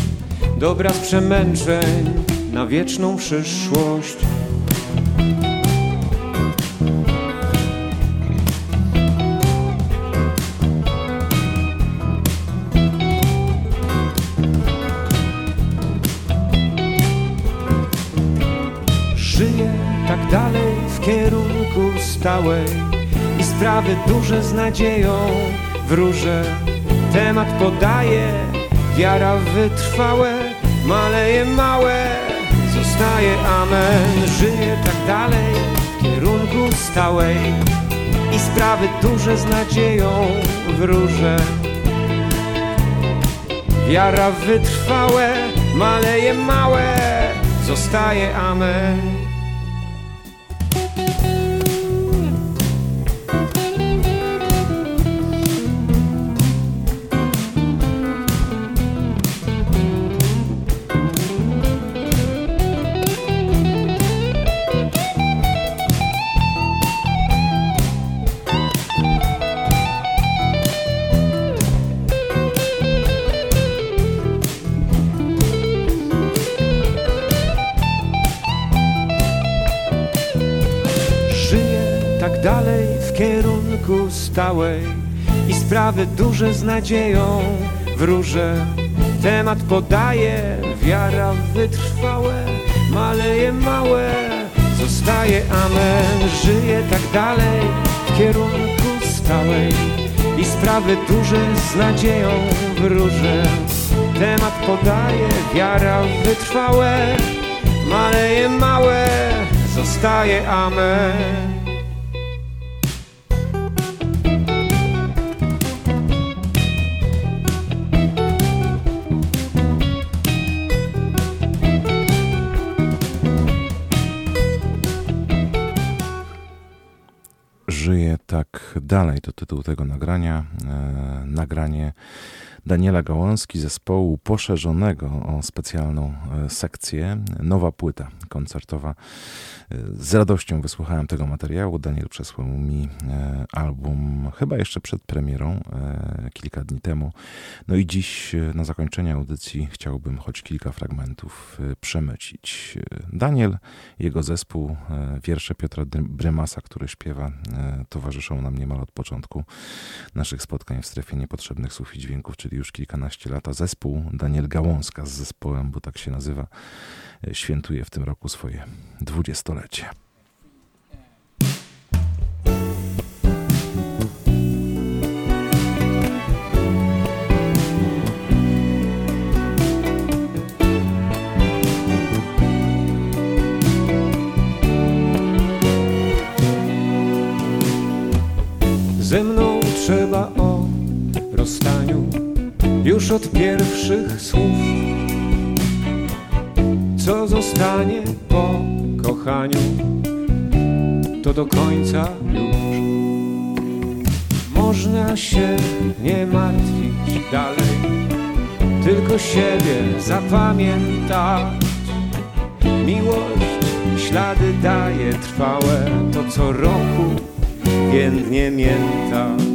Dobra z przemęczeń na wieczną przyszłość. I sprawy duże z nadzieją wróżę. Temat podaje, wiara wytrwałe, maleje małe, zostaje amen. Żyję tak dalej w kierunku stałej i sprawy duże z nadzieją wróżę. Wiara wytrwałe, maleje małe, zostaje amen. Stałej i sprawy duże z nadzieją wróżę. Temat podaje, wiara wytrwałe, maleje małe, zostaje amen. Żyje tak dalej w kierunku stałej i sprawy duże z nadzieją wróżę. Temat podaje, wiara wytrwałe, maleje małe, zostaje amen. Dalej, to tytuł tego nagrania. E, nagranie Daniela Gałązki zespołu poszerzonego o specjalną e, sekcję. Nowa płyta koncertowa. E, z radością wysłuchałem tego materiału. Daniel przesłał mi e, album chyba jeszcze przed premierą, kilka dni temu. No i dziś na zakończenie audycji chciałbym choć kilka fragmentów przemycić. Daniel, jego zespół, wiersze Piotra Brymasa, który śpiewa, towarzyszą nam niemal od początku naszych spotkań w strefie niepotrzebnych słów i dźwięków, czyli już kilkanaście lat, a zespół Daniel Gałązka z zespołem, bo tak się nazywa, e, świętuje w tym roku swoje dwudziestolecie. Ze mną trzeba o rozstaniu już od pierwszych słów. Co zostanie po kochaniu, to do końca już. Można się nie martwić dalej, tylko siebie zapamiętać. Miłość ślady daje trwałe, to co roku pięknie mięta.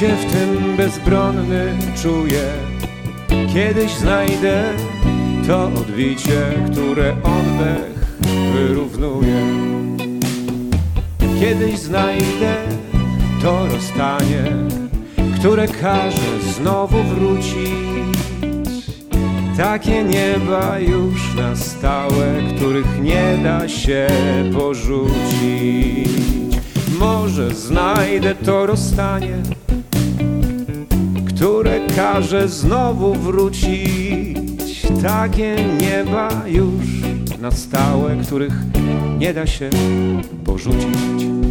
Się w tym bezbronny czuję. Kiedyś znajdę to odbicie, które oddech wyrównuje. Kiedyś znajdę to rozstanie, które każe znowu wrócić. Takie nieba już na stałe, których nie da się porzucić może znajdę to rozstanie, które każe znowu wrócić. Takie nieba już na stałe, których nie da się porzucić.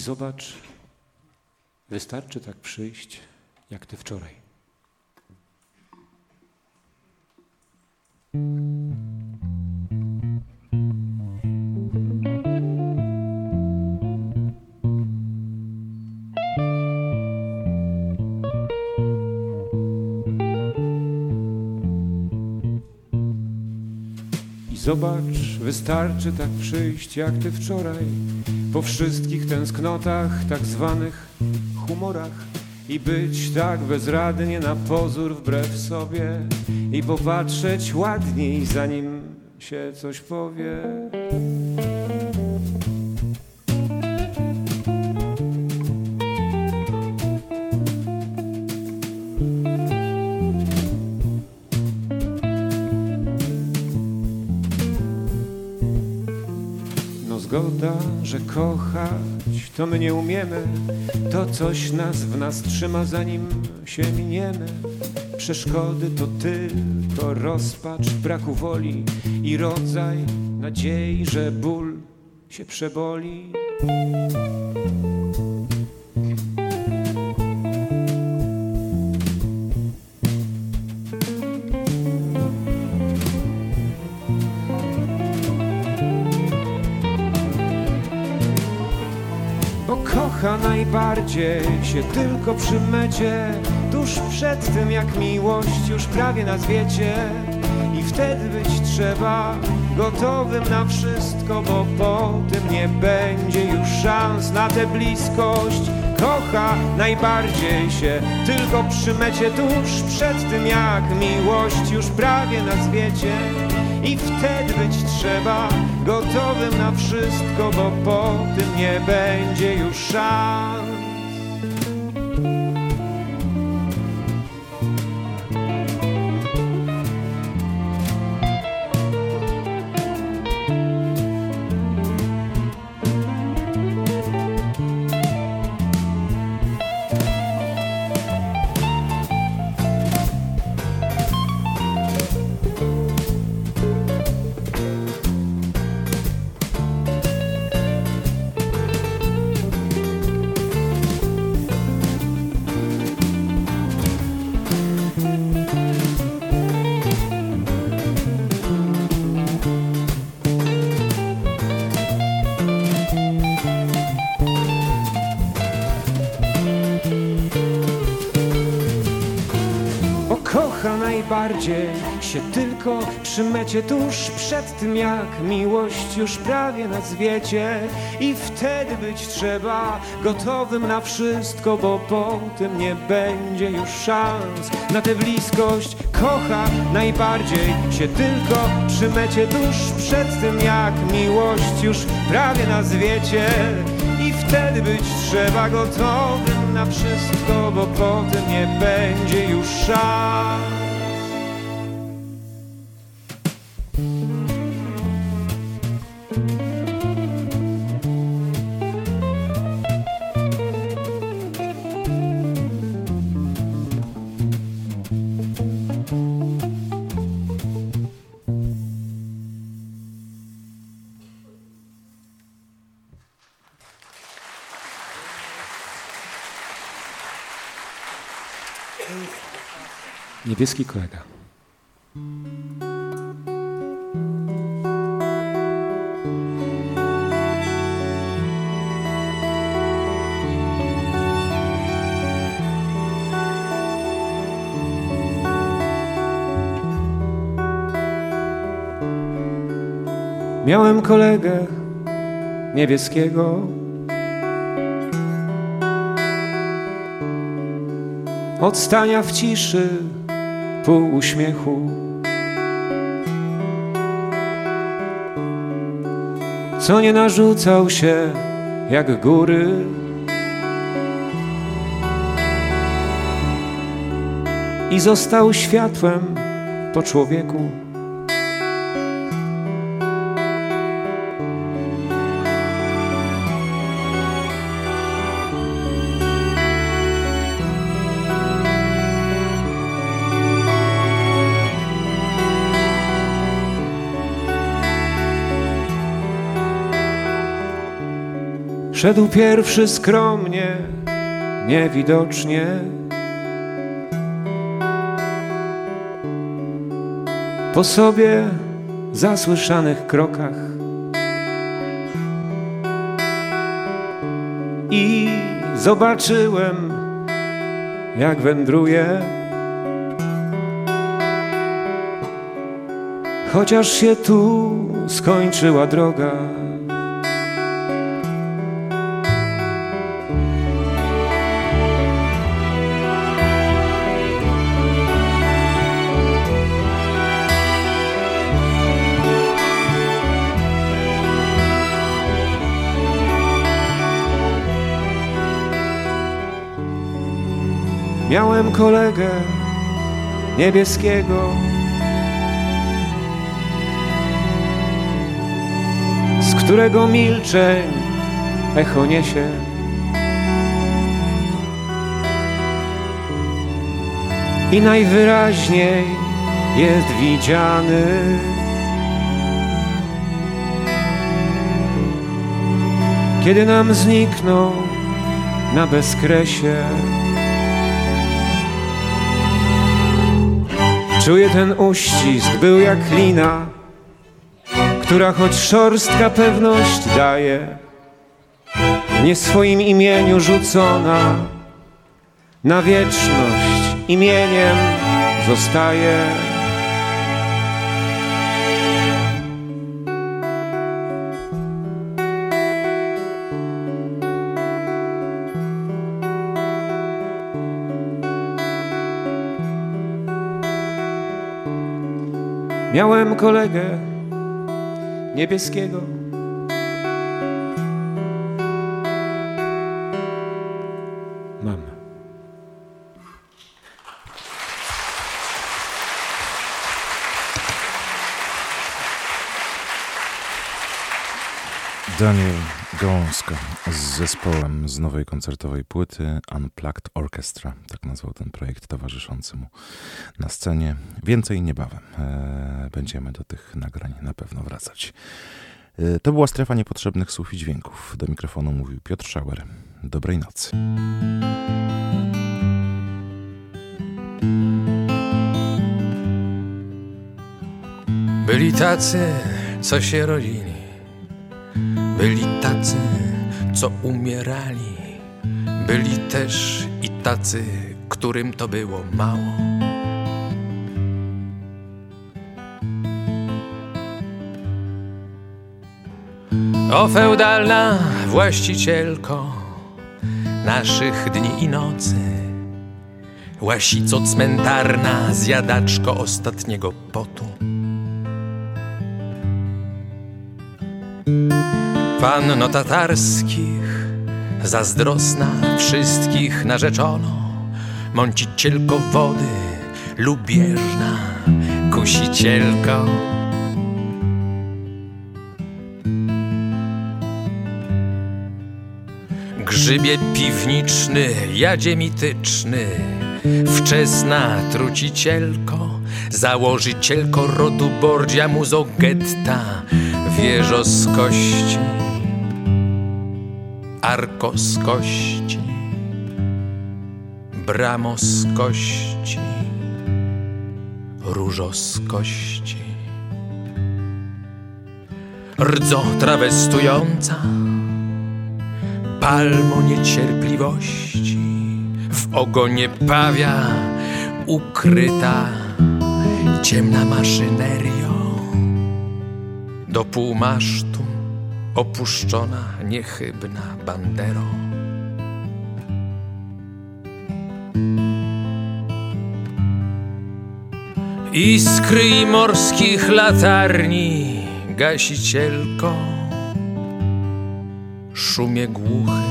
Zobacz, wystarczy tak przyjść, jak ty wczoraj. I zobacz, wystarczy tak przyjść, jak ty wczoraj po wszystkich tęsknotach, tak zwanych humorach i być tak bezradnie na pozór wbrew sobie i popatrzeć ładniej, zanim się coś powie. Że kochać to my nie umiemy. To coś nas w nas trzyma, zanim się miniemy. Przeszkody to ty, to rozpacz braku woli i rodzaj nadziei, że ból się przeboli. Kocha najbardziej się tylko przy mecie. Tuż przed tym jak miłość już prawie nazwiecie I wtedy być trzeba gotowym na wszystko Bo po tym nie będzie już szans na tę bliskość. Kocha najbardziej się tylko przy mecie. Tuż przed tym jak miłość już prawie nazwiecie i wtedy być trzeba gotowym na wszystko, bo po tym nie będzie już szans. Się tylko przy mecie tuż przed tym jak miłość już prawie nazwiecie i wtedy być trzeba gotowym na wszystko, bo po tym nie będzie już szans na tę bliskość. Kocha najbardziej się tylko przy mecie tuż przed tym jak miłość już prawie nazwiecie i wtedy być trzeba gotowym na wszystko, bo potem nie będzie już szans. Niebieski kolega. Miałem kolegę niebieskiego. Od stania w ciszy, pół uśmiechu. Co nie narzucał się jak góry. I został światłem po człowieku. Szedł pierwszy skromnie, niewidocznie. Po sobie zasłyszanych krokach i zobaczyłem, jak wędruje. Chociaż się tu skończyła droga. Miałem kolegę niebieskiego, z którego milczeń echo niesie. I najwyraźniej jest widziany. Kiedy nam znikną na bezkresie. Czuję ten uścisk, był jak lina, która choć szorstka pewność daje, nie swoim imieniu rzucona, na wieczność imieniem zostaje. Miałem kolegę niebieskiego. Mam. Daniel Gąska z zespołem z nowej koncertowej płyty Unplugged Orchestra, tak nazwał ten projekt towarzyszący mu na scenie. Więcej niebawem. E, będziemy do tych nagrań na pewno wracać. E, to była strefa niepotrzebnych słów i dźwięków. Do mikrofonu mówił Piotr Schauer. Dobrej nocy. Byli tacy, co się rodzili, byli tacy, co umierali, byli też i tacy, którym to było mało. O feudalna właścicielko naszych dni i nocy, łasico cmentarna zjadaczko ostatniego potu. Panno tatarskich, zazdrosna wszystkich narzeczono, mącicielko wody, lubieżna kusicielko. Grzybie piwniczny, jadzie mityczny, wczesna trucicielko, założycielko rodu Bordzia Muzogetta, wieżo z kości, arko z kości, bramo z kości, różo z kości. Rdzo trawestująca, palmo niecierpliwości, w ogonie pawia ukryta ciemna maszynerio. Do półmasztu opuszczona niechybna bandero. Iskry i morskich latarni, gasicielko, szumie głuchy,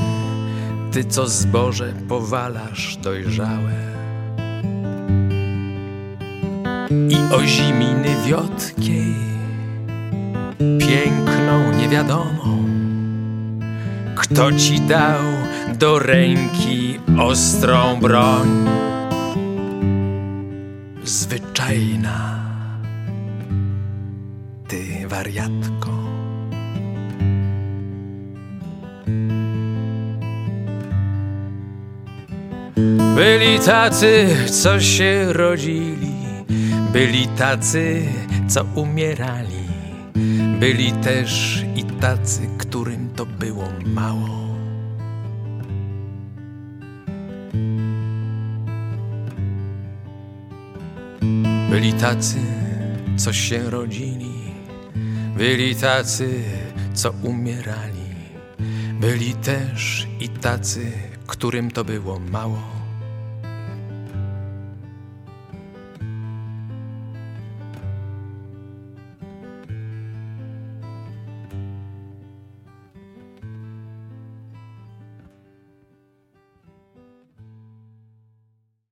ty co zboże powalasz dojrzałe. I oziminy wiotkiej, piękną niewiadomą, kto ci dał do ręki ostrą broń? Zwyczajna, ty wariatko. Byli tacy, co się rodzili, byli tacy, co umierali, byli też i tacy, którym to było mało. Byli tacy, co się rodzili, byli tacy, co umierali, byli też i tacy, którym to było mało.